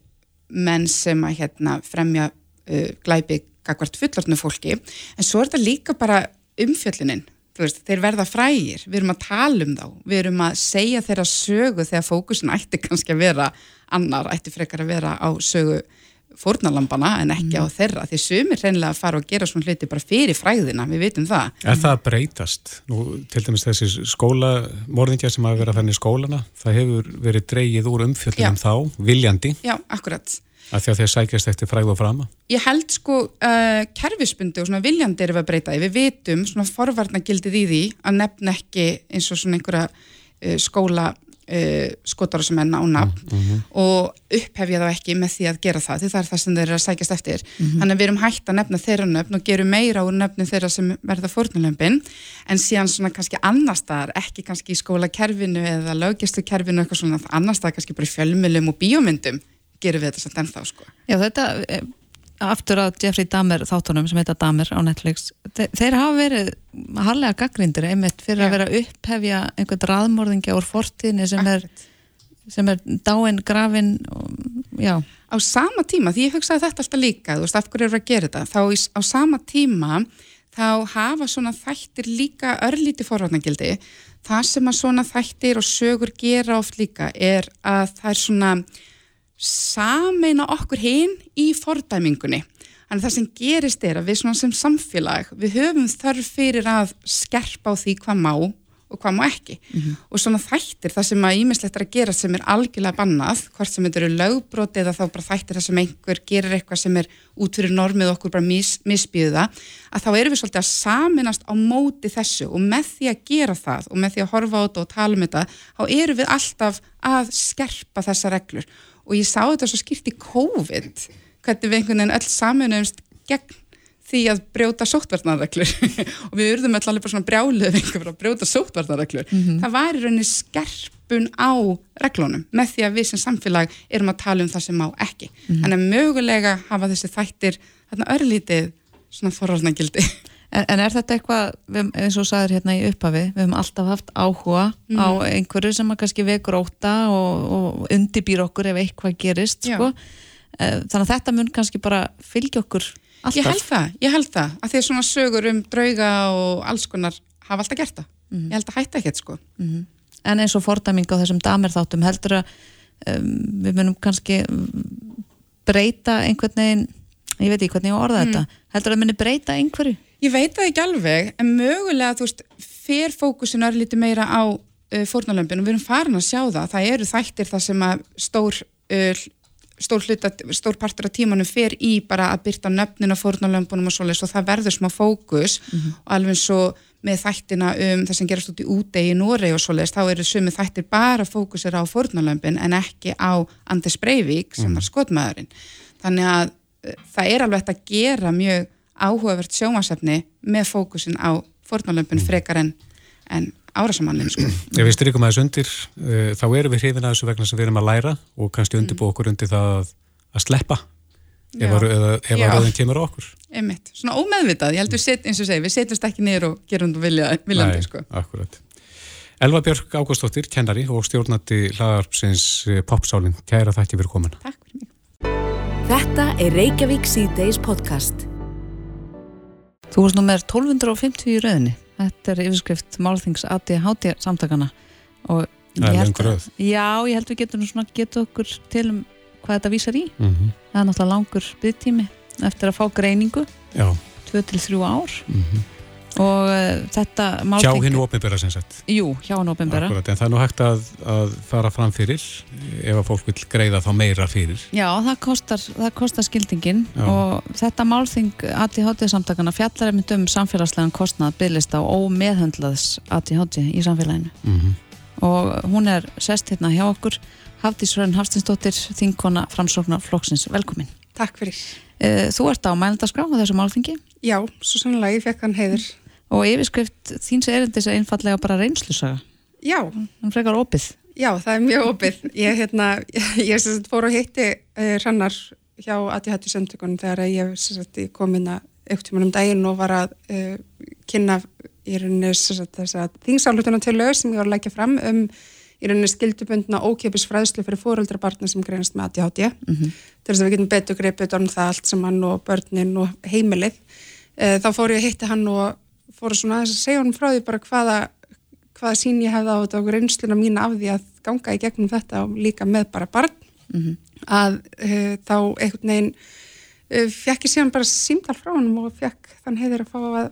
menn sem að hérna, fremja uh, glæpi gagvart fullortnu fólki en svo er þetta líka bara umfjöllunin veist, þeir verða frægir, við erum að tala um þá. Við erum að segja þeirra sögu þegar fókusin ætti kannski að vera annar ætti frekar að vera á sögu fórnalambana en ekki mm. á þeirra. Því sumir reynilega að fara og gera svona hluti bara fyrir fræðina, við veitum það. Er það að breytast? Nú, til dæmis þessi skóla, morðingja sem að fenni í skólana, það hefur verið dreyið úr umfjöldunum þá, viljandi. Já, akkurat að Því að þeir sækjast eftir fræð og frama? Ég held sko uh, kerfispundi og svona viljandi er við að breyta, við veitum svona forvarnagildið í því að nefn ekki eins og svona einhverja uh, skóla uh, skotar sem er nána Mhm. og upphefja þá ekki með því að gera það því það er það sem þeir eru að sækjast eftir. Þannig að við erum hægt að nefna þeirra nöfn og gerum meira úr nöfnum þeirra sem verða fórnulömpin en síðan svona kannski annar staðar ekki kannski í skólakerfinu eða löggjæslukerfinu eitthvað svona annar staðar gerum við þetta samt ennþá sko. Já, þetta, eh, aftur að Jeffrey Dahmer þáttunum sem heita Dahmer á Netflix þeir, þeir hafa verið harlega gaggrindir einmitt fyrir Já. að vera upphefja einhvern raðmörðingja úr fortíðinni sem er, sem er dáin, grafin já, á sama tíma, því ég hugsaði þetta alltaf líka þú veist, af hverju eru að gera þetta? Þá á sama tíma þá hafa svona þættir líka örlíti forvarnagildi. Það sem að svona þættir og sögur gera oft líka er að það er svona sameina okkur hinn í fordæmingunni Þannig að það sem gerist er að við svona sem samfélag, við höfum þörf fyrir að skerpa á því hvað má og hvað má ekki. Og svona þættir það sem að ímislegt er að gera sem er algjörlega bannað, hvort sem þetta eru lögbroti eða þá bara þættir það sem einhver gerir eitthvað sem er út fyrir normið okkur bara mis, misbýða, að þá erum við svolítið að saminast á móti þessu og með því að gera það og með því að horfa á þetta og tala um þetta, þá erum við alltaf að skerpa þessa reglur. Og ég sá þetta svo skýrt í COVID, hvernig við einhvern veginn öll saminumst gegn því að brjóta sóttvarnarreglur og við urðum öll alveg bara svona brjálið að brjóta sóttvarnarreglur það var í rauninni skerpun á reglunum með því að við sem samfélag erum að tala um það sem má ekki. En að mögulega hafa þessi þættir þarna örlítið svona forvarnagildi En, en er þetta eitthvað, við, eins og sagðir hérna í upphafi, við höfum alltaf haft áhuga á einhverju sem að kannski vekur óta og, og undibýr okkur ef eitthvað gerist, Já. sko. Eh, Þannig að þetta mun kannski bara fylgja okkur alltaf. ég held það, ég held það að því að svona sögur um drauga og alls konar hafa alltaf gert það ég held að hætta ekkert sko En eins og fordæming á þessum damer þáttum heldur að um, við munum kannski breyta einhvern veginn, ég veit ekki hvernig ég orða þetta, heldur að muni breyta einhverju? Ég veit það ekki alveg, en mögulega, þú veist, fer fókusin örlítið meira á uh, fórnalömpin og við erum farin að sjá það. Það eru þættir það sem að stór, uh, stór, hluta, stór partur af tímanum fer í bara að byrta nöfnin á fórnalömpunum og svoleiðis og það verður smá fókus og alveg eins og með þættina um það sem gerast út í útegi í Noregi og svoleiðis, þá eru sumi þættir bara fókusir á fórnalömpin en ekki á Anders Breivik sem var skotmaðurinn. Þannig að uh, það er alveg hægt að gera mjög áhugavert sjómasefni með fókusin á fórnalömpin frekar en, en árasamannlinn sko. Ef við strykum aðeins undir, uh, þá erum við hrifin að þessu vegna sem við erum að læra og kannski undirbúa okkur undir það að, að sleppa ef, Já. að, eða, ef að rauðin kemur okkur. Einmitt, svona ómeðvitað, ég held við set, eins og segi, við setjumst ekki niður og gerum þú vilja, viljandi sko. akkurat. Elva Björk Ágústóttir, kennari og stjórnandi hlaðarpsins eh, Popsálin. Kæra þakki fyrir komin. Takk fyrir mig. Þetta er Reykjavík C-Days podcast. Þú varst nummer 1250 í rauðinni. Þetta er yfirskrift Málþings ADHD samtakana og Það er löng röð. Já, ég held við getum svona getur okkur til um hvað þetta vísar í. Mm -hmm. Það er náttúrulega langur byggtími eftir að fá greiningu, Já, 2-3 ár mm og uh, þetta hjá málþing... hinn opinbera sem sagt. Jú, hjá hann opinbera. Akkurat, en það er nú hægt að, að fara fram fyrir ef að fólk vil greiða þá meira fyrir. Já, það kostar, það kostar skildingin Já. og þetta málþing ADHD samtakana fjallar einmitt um samfélagslegan kostnað bygglista og ómeðhöndlaðs ADHD í samfélaginu Mm og hún er sest hérna hjá okkur Hafdís Rönn Hafstinsdóttir þingkona framsóknar flokksins, velkomin Takk fyrir. Eh, Þú ert á mælendaskrá á þessu málþingi Já, svo sannlega ég fekk hann heiður. Og yfirskrift þíns erindis er einfallega bara reynslusaga Já, hún frekar opið já, það er mjög opið. Ég, hérna, ég sagt fór og hitti uh, Hrannar hjá ADHD samtökunum þegar ég sagt kom inn að auktíman um daginn og var að uh, kynna í rauninni þess að þingsálutunum til lög sem ég var að leggja fram um í rauninni skildubundna ókipis fræðslu fyrir fóröldrabarna sem greinast með ADHD Mhm. til þess að við getum betur greipið um það allt sem hann og börnin og heimilið. Uh, þá fór ég að hitti hann og fór svona aðeins að segja honum frá því bara hvaða hvaða sín ég hefði á þetta og reynsluna mína af því að ganga í gegnum þetta og líka með bara barn að uh, þá einhvern veginn uh, fekk ég síðan bara símtal frá honum og fekk þann heiður að fá að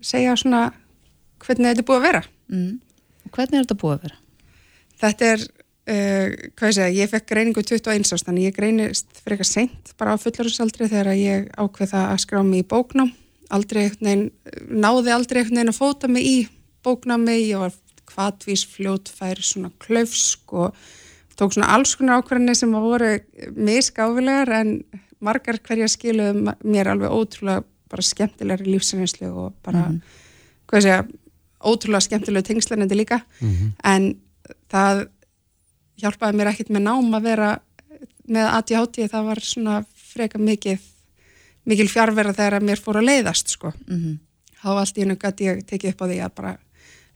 segja svona hvernig þetta er búið að vera mm. Hvernig er þetta búið að vera? þetta er, uh, hvað ég segja, ég fekk greiningu 21 ást, þannig ég greinist fyrir eitthvað seint, bara á fullorðsaldri þegar ég ákveða að skrá mig í bóknám aldrei veginn, náði aldrei veginn að fóta mig í bóknámi, ég var kvatvís, fljótfær, svona klaufsk og tók svona alls konar ákvarðinni sem voru misgáfilegar en margar hverja skiluðum mér alveg ótrúlega bara skemmtilegri lífsreynslu og bara, mm -hmm. hvað sé ég, ótrúlega skemmtilegu tengslanandi líka mm -hmm. en það hjálpaði mér ekkert með nám að vera með ADHD, það var svona freka mikið mikil fjárverða þegar að mér fór að leiðast sko mm -hmm. þá allt í hennu gæti ég tekið upp á því að bara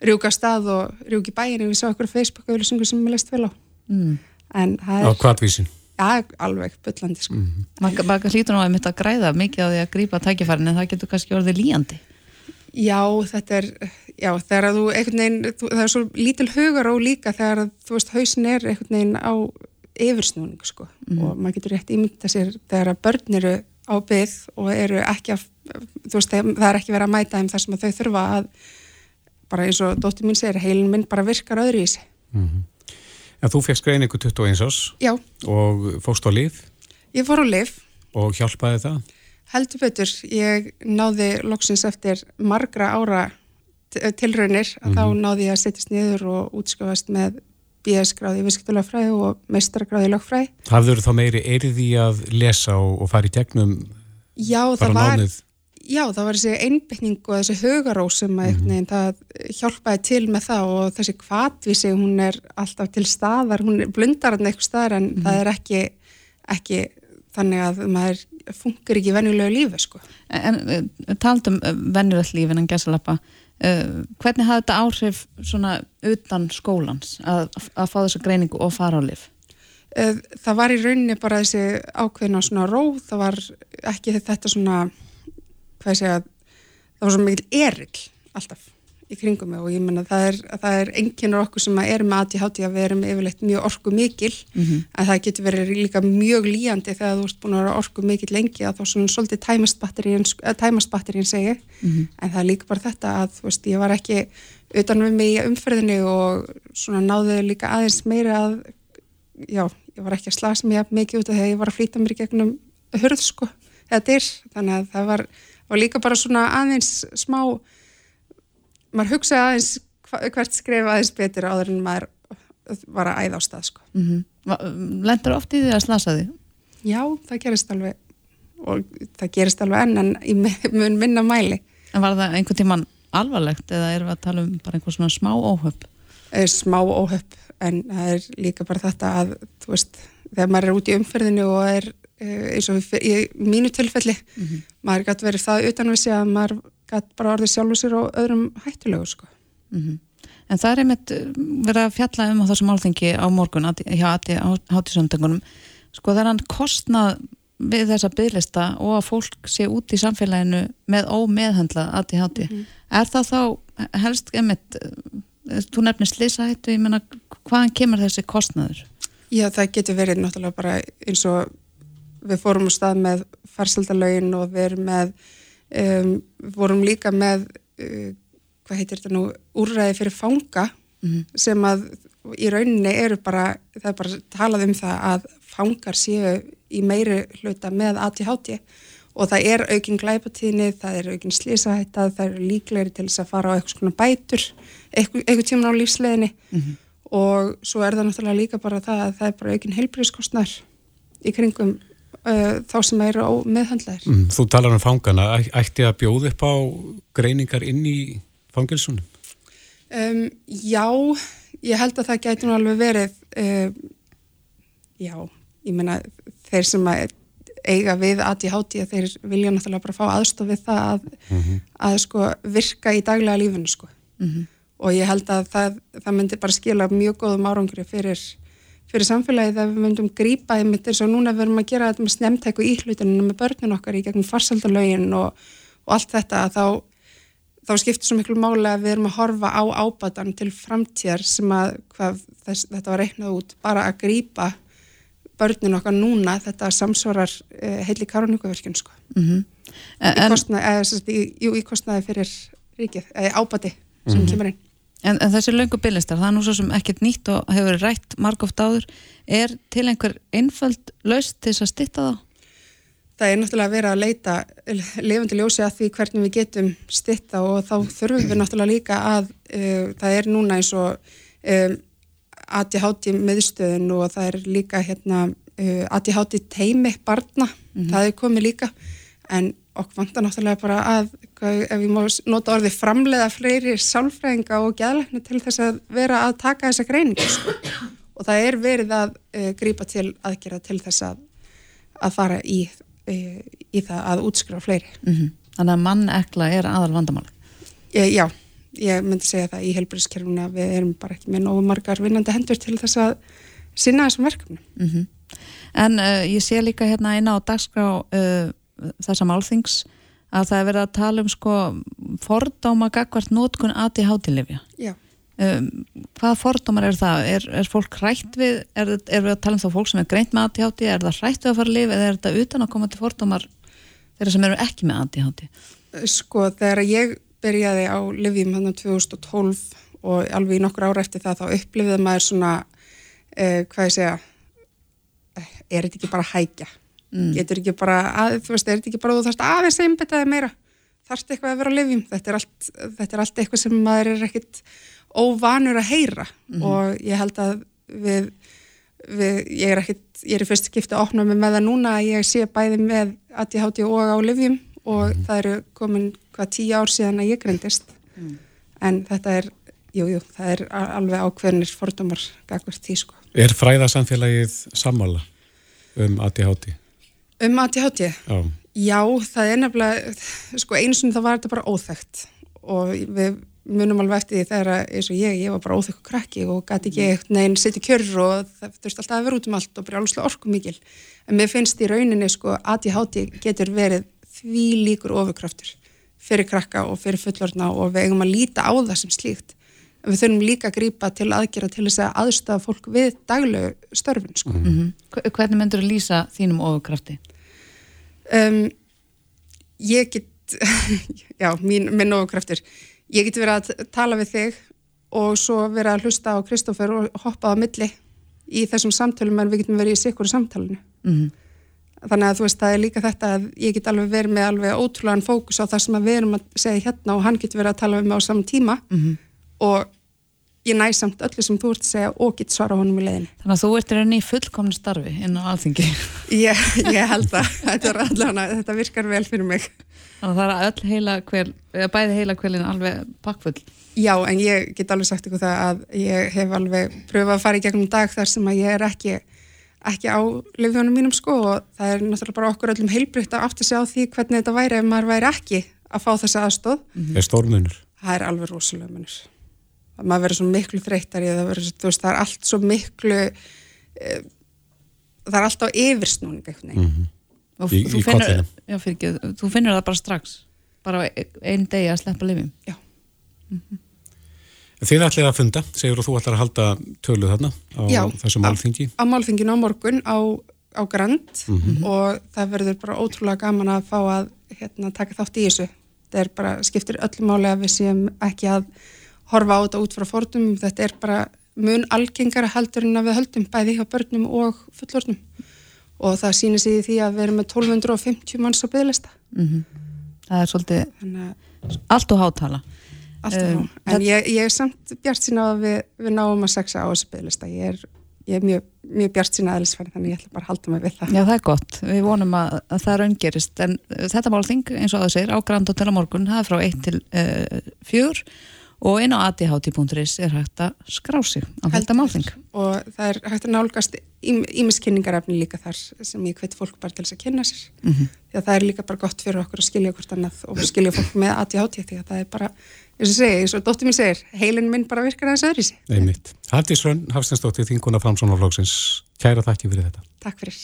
rjúka stað og rjúki bæin við sá okkur Facebook-auðlusingu sem ég leist vel á mm. en það er á kvartvísin Já, alveg, byllandi sko. Mm -hmm. Maka hlýtur nú að mitt að græða mikið á því að grípa tækifærin en það getur kannski orðið líjandi Já, þetta er já, þegar að þú, einhvern veginn þú, það er svo lítil hugar á líka þegar að þú veist, hausin er einhvern veginn á yfirsnúning sko mm -hmm. og maður getur rétt ímynda sér þegar að börn eru á byggð og eru ekki að þú veist, það er ekki verið að mæta þeim þar sem þau þurfa að bara eins og dóttir mín segir, heilin minn bara virkar öðru í sig mm -hmm. En þú fegst greiningu 21 ás Já. og fóst á lif? Ég fór á lif. Og hjálpaði það? Heldur betur. Ég náði loksins eftir margra ára tilraunir mm -hmm. þá mhm. náði ég að setjast niður og útskjáðast með BS-gráði í visskiptulagfræði og meistargráði í lagfræði. Hafður þú þá meiri eirði að lesa og, og fara í gegnum Já, það var, nánið? já, það var þessi einbyggning og þessi hugarós sem að mm -hmm. það hjálpaði til með það og þessi kvatvísi, hún er alltaf til staðar, hún er blundarinn eitthvað staðar en mm -hmm. það er ekki, ekki þannig að maður funkar ekki venjulegu lífi sko. En, en taldum venjulegt lífin en gæsalappa, uh, hvernig hafði þetta áhrif svona utan skólans að, að fá þessa greiningu og fara á lif? Það var í rauninni bara þessi ákveðna svona róð, það var ekki þetta svona hvað ég segja það var svo mikil erill alltaf í kringum mig og ég menna það er, er enginnur okkur sem er með ADHD að við erum yfirleitt mjög orku mikil mm -hmm. en það getur verið líka mjög líjandi þegar þú ert búin að vera orku mikil lengi að þá svona svolítið tæmast batterín segi mm -hmm. en það er líka bara þetta að veist ég var ekki utan við mig í umferðinu og svona náðu líka aðeins meira að já, ég var ekki að slasa mig mikið út af þegar ég var að flýta mér gegnum hörð sko, eða dyr þannig að það var og líka bara svona aðeins smá maður hugsaði aðeins hvert skrifa aðeins betur áður en maður var að æða á stað sko. mm -hmm. Lendur oft í því að slasa því? Já, það gerist alveg og það gerist alveg enn en í mun minna mæli En var það einhvern tíman alvarlegt eða erum við að tala um bara einhvern svona smá óhöpp? Smá óhöpp en það er líka bara þetta að þú veist, þegar maður er út í umferðinu og er eins og í mínu tilfelli mm -hmm. maður gæti verið það utanvissi að maður gæti bara orðið sjálfur sér og öðrum hættulegu sko. mm -hmm. En það er einmitt eh, verið að fjalla um á þessum álþengi á morgun hjá Ati hátísöndengunum sko það er hann kostnað við þessa bygglista og að fólk sé út í samfélaginu með ómeðhandla Ati háti. Mm -hmm. Er það þá helst einmitt eh, þú nefnir slísahættu, ég menna hvaðan kemur þessi kostnaður? Já það getur verið náttúrulega bara eins og við fórum á stað með farsaldalögin og við erum með um, vorum líka með uh, hvað heitir þetta nú úrræði fyrir fanga mm -hmm. sem að í rauninni eru bara það er bara talað um það að fangar séu í meiri hluta með ATHT og það er aukinn glæpatíðni, það er aukinn slísahætta, það er líklegri til þess að fara á eitthvað svona bætur eitthvað tíma á lífsleginni mm -hmm. og svo er það náttúrulega líka bara það að það er bara aukinn heilbríðskostnar í kringum uh, þá sem eru á meðhandlaðir. Mm, þú talar um fangana, ætti að bjóða upp á greiningar inn í fangilsunum? Um, já, ég held að það gæti nú alveg verið, uh, já, ég menna þeir sem að eiga við ADHD að þeir vilja náttúrulega bara fá aðstofið það að, mm -hmm. að sko virka í daglega lífunu sko. Mm -hmm. Og ég held að það, það myndi bara skila mjög góðum árangri fyrir fyrir samfélagið að við myndum grípa einmitt eins og núna verðum að gera þetta með snemtæku íhlutuninu með börnun okkar í gegnum farsaldalögin og, og allt þetta þá, þá skiptir svo miklu máli að við erum að horfa á ábatan til framtíðar sem að þess, þetta var reiknað út bara að grípa börnun okkar núna þetta samsvarar uh, heili karoníkuverkjun sko. mm -hmm. í, kostnaði, eða, í, í kostnaði fyrir ríkið, eða ábati sem mm -hmm. kemur inn En, en þessi löngu byglistar, það er nú svo sem ekkert nýtt og hefur rætt margóft áður, er til einhver einföld laust til þess að stitta þá? Það er náttúrulega að vera að leita lefandi ljósi að því hvernig við getum stitta og þá þurfum við náttúrulega líka að uh, það er núna eins og um, ADHD meðstöðun og það er líka hérna uh, ADHD teimi barna, það er komið líka. En okkur vantar náttúrulega bara að, ef ég má nota orðið framleiða fleiri sálfræðinga og gæðlækni til þess að vera að taka þessa greiningu sko. og það er verið að uh, grípa til aðgerða til þess að, að fara í, uh, í það að útskrifa fleiri. Mhm. Þannig að mann ekla er aðal vandamál. Ég, já, ég myndi segja það í helbriðskerfuna að við erum bara ekki með nógu margar vinnandi hendur til þess að sinna þessum verkefnum. Mm En uh, ég sé líka hérna inn á dagskrá þessa málþings að það er verið að tala um sko fordóma gagvart nótkun ADHD-lifja. Já. Um, hvaða fordómar er það? Er, er fólk hrætt við, er, er við að tala um þá fólk sem er greint með ADHD, er það hrætt við að fara lifa eða er þetta utan að koma til fordómar þeirra sem eru ekki með ADHD? Sko, þegar ég byrjaði á Livjum hann 2012 og alveg í nokkur ára eftir það þá upplifið maður svona, eh, hvað ég segja, eh, er þetta ekki bara hækja? Mm. Getur ekki bara, að, þú veist, er þetta ekki bara þú þarfst aðeins einbetaði meira? Þarfst eitthvað að vera á Livjum? Þetta er allt, þetta er allt eitthvað sem maður er ekkit óvanur að heyra og ég held að við, við ég er ekkit, ég er í fyrst skipti að opna mig með það núna að ég sé bæði með ADHD og á Livjum og það eru komin hvað tíu ár síðan að ég greindist en þetta er, jú, jú, það er alveg ákveðnir fordómar gagvart því sko. Er fræðasamfélagið sammála um ADHD? Um ADHD, Já. já, það er nefnilega, sko einu sinni það var þetta bara óþægt og við munum alveg eftir því þegar að, eins og ég, ég var bara óþekku krakki og gæti ekki eitt neginn sitt í kjörur og það þurfti alltaf að vera út um allt og alveg orku mikil. En mér finnst í rauninni sko ADHD getur verið því líkur ofurkraftur fyrir krakka og fyrir fullorna og við eigum að líta á það sem slíkt. En við þurfum líka að grípa til aðgera til þess að aðstafa fólk við daglegu störfin sko. Mm Hvernig myndur þú lýsa þínum ofurkrafti? Um, ég get já, mín, minn ofurkraftur. Ég get verið að tala við þig og svo verið að hlusta á Kristófer og hoppa á milli í þessum samtölum en við getum verið í sikkur samtalenu Mm þannig að þú veist, það er líka þetta að ég get alveg verið með alveg ótrúlegan fókus á það sem við erum að segja hérna og hann getur verið að tala við mig á saman tíma. Og ég næ samt öllu sem þú ert að segja og get svara honum í leiðinni Þannig að þú ert rauninni í fullkomnu starfi inn á alþingi. ég, ég held að þetta, er allavega, þetta virkar vel fyrir mig Þannig að það er öll heila kvel, eða bæði heila kvelin alveg pakkfull. Já, en ég get alveg sagt ykkur það að ég hef alveg pröfað að fara í gegnum dag þar sem að ég er ekki, ekki á lifðunum mínum sko og það er náttúrulega bara okkur öllum heilbrygt að átta sig á því hvernig þetta væri ef maður væri ekki að fá þessa aðstóð. Er stórmunur? Það er alveg rosalega munur. Að maður verður svo miklu verður, þú veist, það er allt svo miklu, e, það er allt á yfirsnúning eitthvað. Mm Og Í- þú í finnur, já, fyrir ekki, þú finnur það bara strax. Bara einn degi að sleppa lifjum. Þið ætlið að funda, segur og þú ætlar að halda tölu þarna á Já. þessu málþingi. á málþinginu á morgun á, á Grand Mhm. og það verður bara ótrúlega gaman að fá að hérna, taka þátt í þessu. Það er bara, skiptir öllu máli að við séum ekki að horfa á þetta út frá fordum. Þetta er bara mun algengara heldur en að við höldum bæði hjá börnum og fullornum. Og það sýnir sig í því að við erum með 1250 manns á bygglista. Það er svolítið að allt og hátala. alltaf Um, um, En ég, ég er samt bjart sína að við, við náum að sexa á þessu bygglista. Ég er, ég er mjög, mjög bjart sína aðeinsfæri þannig ég ætla bara að halda mig við það. Já, það er gott. Við vonum að, að það raungerist. En þetta málþing, eins og það segir, á Grand Hotel á morgun, það er frá 1 til uh, 4 og inn á adhd.is er hægt að skrá sig á þetta málþing. og það er hægt að nálgast ímiskynningarefni líka þar sem ég hveti fólk bara til þess að kynna sér Mhm. því að það er líka bara gott fyrir okkur að skilja hvort annað og skilja fólk með ADHD því að það er bara, eins og segi, eins og dóttir mín segir heilin minn bara virkar aðeins öðri sig Einmitt. Haldís Rönn, Hafstensdóttir, þinguna Framsónarflóksins. Kæra þakki fyrir þetta. Takk fyrir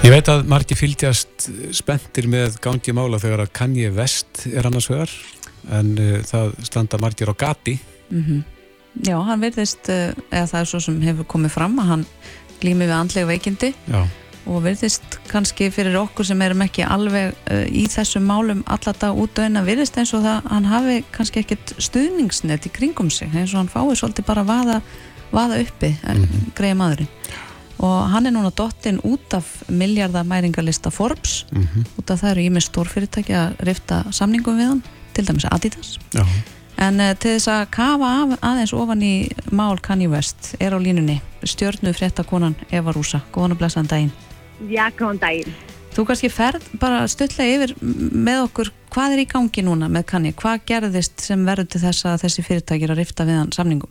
Ég veit að margir fylgjast spenntir með gangi mála þegar að Kanye West er annars vegar en uh, það standa margir á gati. Mm Já, hann verðist, uh, eða það er svo sem hefur komið fram að hann glými við andlega veikindi Já, og verðist kannski fyrir okkur sem erum ekki alveg uh, í þessum málum alltaf út og inn að verðist eins og það hann hafi kannski ekkit stuðningsnet í kringum sig eins og hann fái svolítið bara að vaða, vaða uppi mm Mhm. greið maðurinn og hann er núna dottinn út af miljardamæringalista Forbes. Út af það eru ímið stórfyrirtæki að rifta samningum við hann til dæmis Adidas. Já. en uh, til þess að kafa af, aðeins ofan í mál Kanye West er á línunni. Stjörnu fréttakonan Eva Rúsa. Góðan og blessaðan daginn. Já, góðan daginn. Þú kannski ferð bara stuttlega yfir með okkur hvað er í gangi núna með Kanye, hvað gerðist sem verður til þess að þessi fyrirtækir að rifta við hann samningum?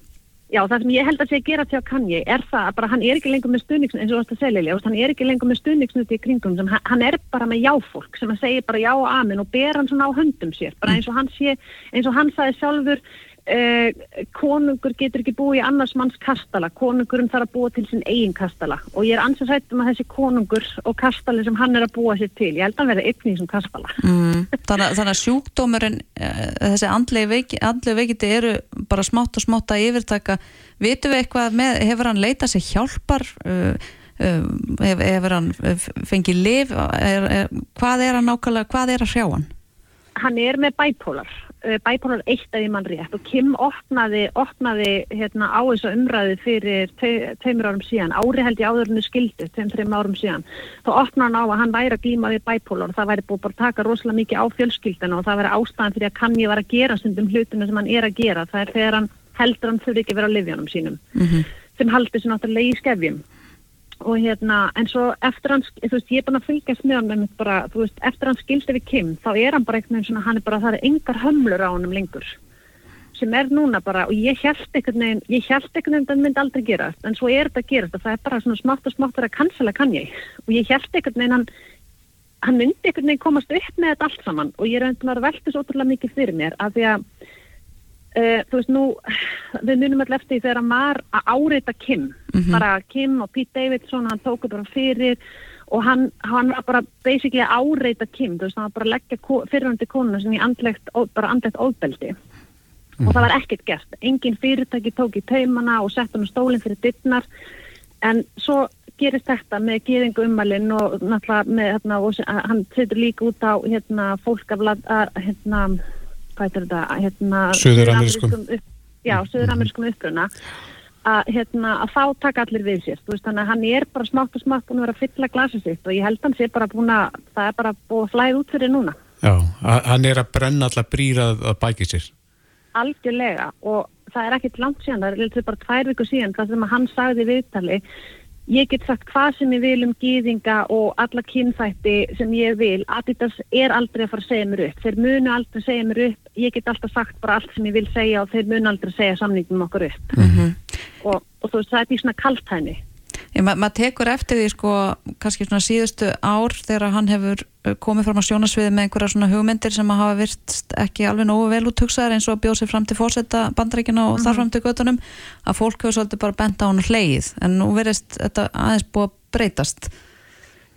Já, það sem ég held að sé að gera til að Kanye er það að bara hann er ekki lengur með stuðningsn eins og þú varst að segja Lilja, hann er ekki lengur með stuðningsnuti í kringum sem hann, er bara með jáfólk sem að segja bara já og amen og ber hann svona á höndum sér, bara eins og hann sé eins og hann sagði sjálfur uh, konungur getur ekki búið í annars manns kastala, konungurum þarf að búa til sinn eigin kastala og ég er ansins hættum að þessi konungur og kastali sem hann er að búa sér til, ég held að verði einn í þessum kastala. Mm. Þannig, þannig að sjúkdómurinn uh, þessi andlegi veiki, veikiti eru bara smátt og smátt að yfirtaka vitum við eitthvað með, hefur hann leitað sér hjálpar uh, uh, hefur, hann fengið liv er, er, hvað er hann nákvæmlega, hvað er að hrjá hann? hann er með bæpólar uh, bæpólar eitt að ég mann rétt. Og Kim opnaði, opnaði hérna, á þessu umræði fyrir tve, tveimur árum síðan, ári held ég áður henni skildi tveim, þreim árum síðan. Þá opnaði hann á að hann væri að glíma við bæpólar og það væri búið bara að taka rosalega mikið á fjölskyldina og það væri ástæðan fyrir að kann ég var að gera stundum hlutinu sem hann er að gera. Það er þegar hann heldur hann þurfi ekki að vera á livjónum sínum. Sem haldi sér náttúrulega í skefjum og hérna, en svo eftir hann, þú veist, ég er bara að fylgjast með hann bara, þú veist, eftir hann skildi við Kim, þá er hann bara einhvern veginn svona, hann er bara, það er engar hömlur á honum lengur, sem er núna bara, og ég held einhvern veginn, ég held einhvern veginn, það myndi aldrei gerast, en svo er þetta að gerast, og það er bara svona smátt og smátt að cancela kann ég, og ég held einhvern veginn, hann, hann myndi einhvern veginn komast upp með þetta allt saman, og ég er að velta svo ótrúlega mikið fyrir mér, af því að Uh, þú veist nú, við munum alltaf eftir þegar hann var að áreita Kim. Bara Kim og Pete Davidson hann tóku bara fyrir og hann, hann var bara basically að áreita Kim. Þú veist, hann var bara að leggja fyrrandi konuna sem í andlegt, bara andlegt óbeldi og það var ekkert gert. Engin fyrirtæki tók í taumana og sett hann stólinn fyrir dittnar en svo gerist þetta með gýðingu ummælinn og náttúrulega með hérna, og, hann setur líka út á hérna, fólk af hérna, hvað er þetta, hérna suður-amerískum. Upp, já, söður-amerískum uppruna að, hérna, að þá taka allir við sér veist, þannig að hann er bara smátt og smátt búin að vera að fylla glasið sitt og ég held hann sé bara búin að það er bara búin að flæða út fyrir núna. Já, hann er að brenna allar brýra að, bæki sér. algjörlega og það er ekkit langt síðan, það er bara tvær viku síðan það sem hann sagði viðtali ég get sagt hvað sem ég vil um gýðinga og alla kynþætti sem ég vil, Adidas er aldrei að fara að segja mér upp, þeir munu aldrei segja mér upp, ég get alltaf sagt bara allt sem ég vil segja og þeir munu aldrei segja samningum okkur upp. Og, og þú veist það er því svona kaltæni ma maður tekur eftir því sko kannski svona síðustu ár þegar hann hefur uh, komið fram á sjónasviði með einhverja svona hugmyndir sem að hafa virst ekki alveg nógu vel út hugsaðar eins og að bjóða sér fram til fórseta bandrækina og þar fram til göttunum að fólk hefur svolítið bara bent á hann hleið en nú verðist þetta aðeins búið að breytast.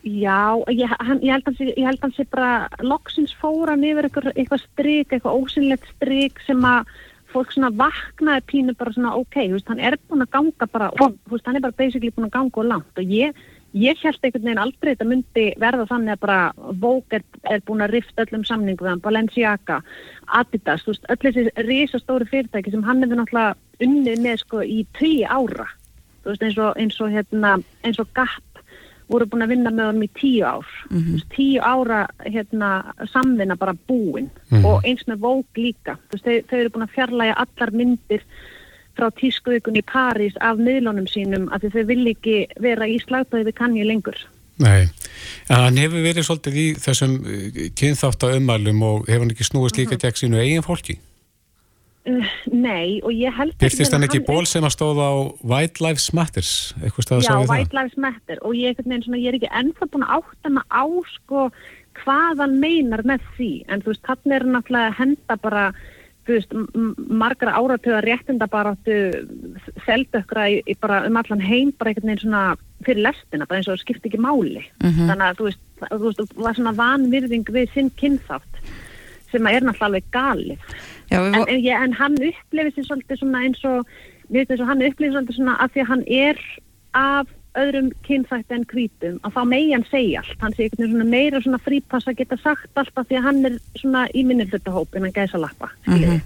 Já, ég, hann, ég, held að hann sé bara loksins fóran yfir eitthvað, strik, eitthvað ósynlegt strik sem að fólk svona vaknaði pínu bara svona ok, veist, hann er búin að ganga bara, veist, hann er bara basically búin að ganga og langt og ég, ég held einhvern veginn aldrei þetta myndi verða þannig að bara Vogue er, er búin að rifta öllum hann, Balenciaga, Adidas, veist, öll þessi risastóri fyrirtæki sem hann hefur náttúrulega unnið með sko í tíu ára, eins og, eins og hérna, eins og Gap voru búin að vinna með honum í tíu ár. Mm -hmm. tíu ára hérna, samvinna bara búin. Og eins með Vogue líka. Veist, þau, þau eru búin að fjarlæga allar myndir frá tískuðikun í París af miðlunum sínum því þau vil ekki vera í slagtaði við kanni lengur. Nei, en hann hefur verið svolítið í þessum kynþátt á ummælum og hefur hann ekki snúist líka gegn sínu eigin fólki. Uh, Nei, og ég held Byrtist hann ekki er- ból sem að stóða á White Lives Matters, eitthvað stað að Já, sagði það? White Lives Matter. Og ég, svona, ég er ekki ennþá búin að átta mig á sko hvað hann meinar með því. En þú veist, hann er náttúrulega að henda bara þú veist, margra áratöða réttinda bara seldökra í, í bara um allan heim bara einhvern veginn svona fyrir lestina bara eins og það skipti ekki máli. Þannig að þú veist, það- var svona vanvirðing við sinn kynþátt sem er náttúrulega alveg galið. Já, en, en, ég, en hann upplifir sér svolítið svona eins og svo hann upplifir svolítið svona að því að hann er af öðrum kynþætti en hvítum að þá megi hann segja allt. Hann sé einhvern veginn meira svona frípass að geta sagt allt af því að hann er svona í minnilhlutahóp innan gæsa lappa mm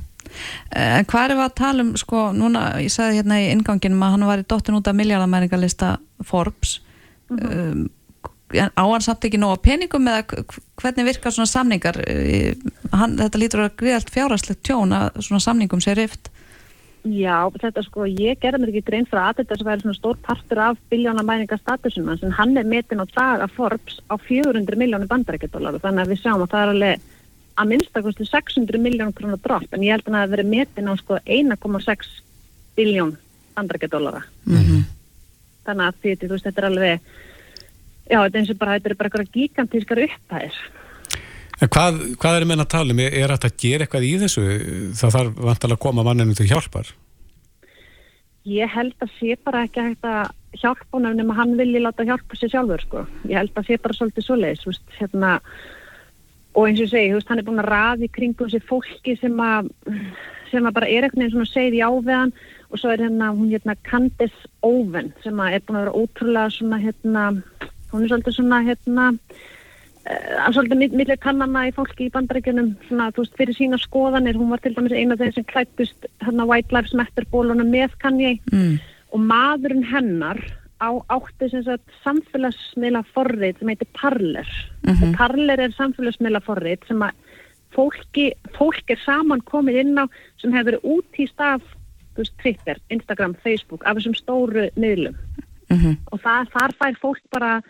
en hvað er við að tala um sko, núna, ég sagði hérna í inganginum að hann var í dottin út af miljardamæringalista Forbes. Mhm. um, en á hann samt ekki nóga peningum eða hvernig virkar svona samningar? Eh, hann, þetta lítur að greiðalt fjárhastlegt tjón að svona samningum sé rift. Já, þetta sko, ég gerði mér ekki grein fyrir að þetta sem væri svona stór partur af biljónamæringa statusum hans, en hann er metin á dag af Forbes á 400 miljónu bandarækjadólar þannig að við sjáum að það er alveg að minnstakosti 600 miljón krónar dropp en ég held að hann að veri metin á sko 1,6 biljón bandarækjadólara þannig að því, þú veist, þetta er alveg já, þetta er eins og bara, þetta er bara eitthvað gigantískar upphæðir En hvað, hvað er menn að tala um? Er þetta að gera eitthvað í þessu? Það þarf vantalega að koma manninu til hjálpar. Ég held að sé bara ekki hægt að hjálpa honum nema hann vilji láta hjálpa sér sjálfur sko. Ég held að sé bara svolítið svoleiðis, þú veist, hérna og eins og ég segi, veist, hann er búin að raði kringum sér fólki sem að sem að bara er eitthvað einn svona segið í áveðan og svo er hérna, hún hérna Candice Owen sem að er búin að vera ótrúlega svona hérna, hún er svolítið svona hérna uh, svolítið mitt- millir kannana í fólki í bandarækjunum svona, þú veist, fyrir sína skoðanir. Hún var til dæmis eina af þeir sem klættust hérna White Lives Matter bólunum með Kanye. Mm. og maðurinn hennar á átti sem sagt samfélagsmiðla forrið sem heitir Parler. Og Parler er samfélagsmiðla forrið sem að fólki, fólk er saman komið inn á sem hefur verið út í staf þú veist, Twitter, Instagram, Facebook af þessum stóru miðlum Mhm. og það, þar fær fólk bara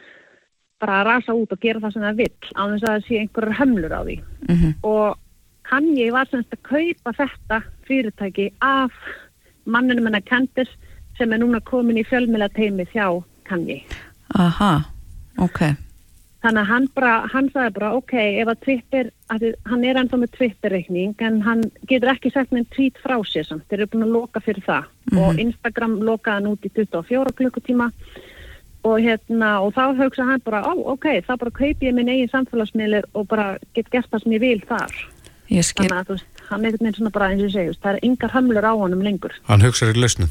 bara að rasa út og gera það sem það vill á þess að það sé einhverjar hömlur á því Mhm. og Kanye var semst að kaupa þetta fyrirtæki af mannunum hennar Candice sem er núna komin í fjölmjöla teimi hjá Kanye. aha, ok Þannig að hann bara, hann sagði bara, ok, ef að Twitter, að þið, hann er ennþá með Twitter-reikning, en hann getur ekki sett með tweet frá sér samt, þeir eru búin að loka fyrir það og Instagram lokaði hann út í 24 klukkutíma og hérna, og þá hugsa hann bara, ó, ok, þá bara kaupi ég minn eigin samfélagsmiðlir og bara get gert það sem ég vil þar. ég skil, Þannig að þú veist, hann er einhvern veginn svona bara eins og ég segi, þú veist, það er yngar hömlur á honum lengur. Hann hugsaður í lausnum.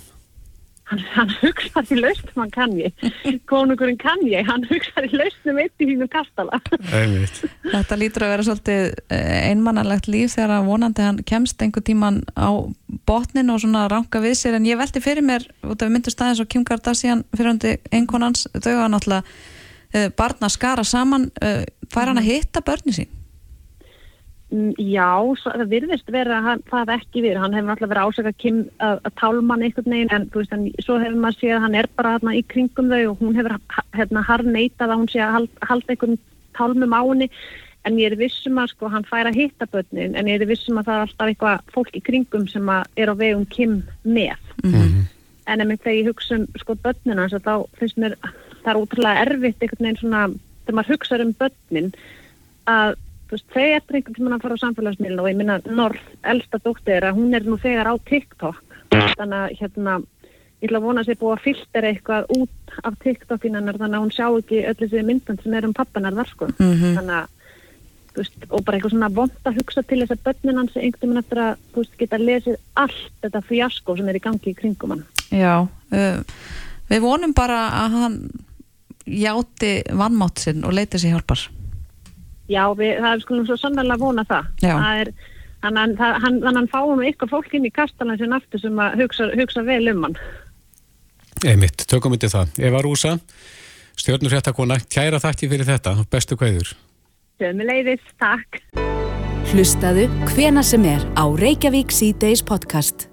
Hann, hann hugsaði lausnum hann kann ég. Konungurinn kann ég, hann hugsaði lausnum eitt í hínum kastala. Þetta lítur að vera svolítið eh, einmannalegt líf þegar að vonandi hann kemst einhver tíman á botnin og svona ranka við sér. En ég velti fyrir mér, út af við myndum staðins og Kim Kardashian fyrir hundi einkonans þau hafa náttúrulega uh, barn að skara saman. Uh, fær hann að hitta börni sín Já, svo, það virðist vera að hann, það ekki verið. Hann hefur náttúrulega verið ásaka Kim að, að tálmann einhvern veginn en þú veist, hann, svo hefur maður séð að hann er bara hérna í kringum þau og hún hefur hérna harneitað að hún sé að hald, halda einhvern tálmum á henni en ég er vissum að sko hann fær að hitta börnin en ég er vissum að það er alltaf eitthvað fólk í kringum sem er á vegum Kim með. En ef þegar ég hugsa um sko börnin hans að þá finnst mér það er ótrúlega erfitt einhvern veginn svona þegar maður hugsa um börnin að veist, þau eftir einhvern tímann að fara á samfélagsmiðlun og ég minna Norð, elsta dóttir að hún er nú þegar á TikTok. Þannig að hérna ég ætla að vona að sé búið að filtera eitthvað út af TikTokinannar þannig að hún sjá ekki öll þessi myndbönd sem er um pappanar þar sko. Þannig að veist, og bara eitthvað svona vond að hugsa til þess að börnin hans einhvern tímann eftir að veist, geta lesið allt þetta fjasko sem er í gangi í kringum hann. Já, uh, við vonum bara að hann játi vannmátt sinn og leiti sér hjálpar Já, við, það er skulum svo sannlega vona það. Það er, hann, hann, það- hann, hann, hann fáum eitthvað fólk inn í kastalan sem aftur sem að hugsa, hugsa vel um hann. Einmitt, tökum myndi það. Eva Rúsa, stjórnur fréttakona, kæra þakki fyrir þetta, bestu kveður. Sömuleiðis, takk. Hlustaðu hvena sem er á Reykjavík C-Days podcast.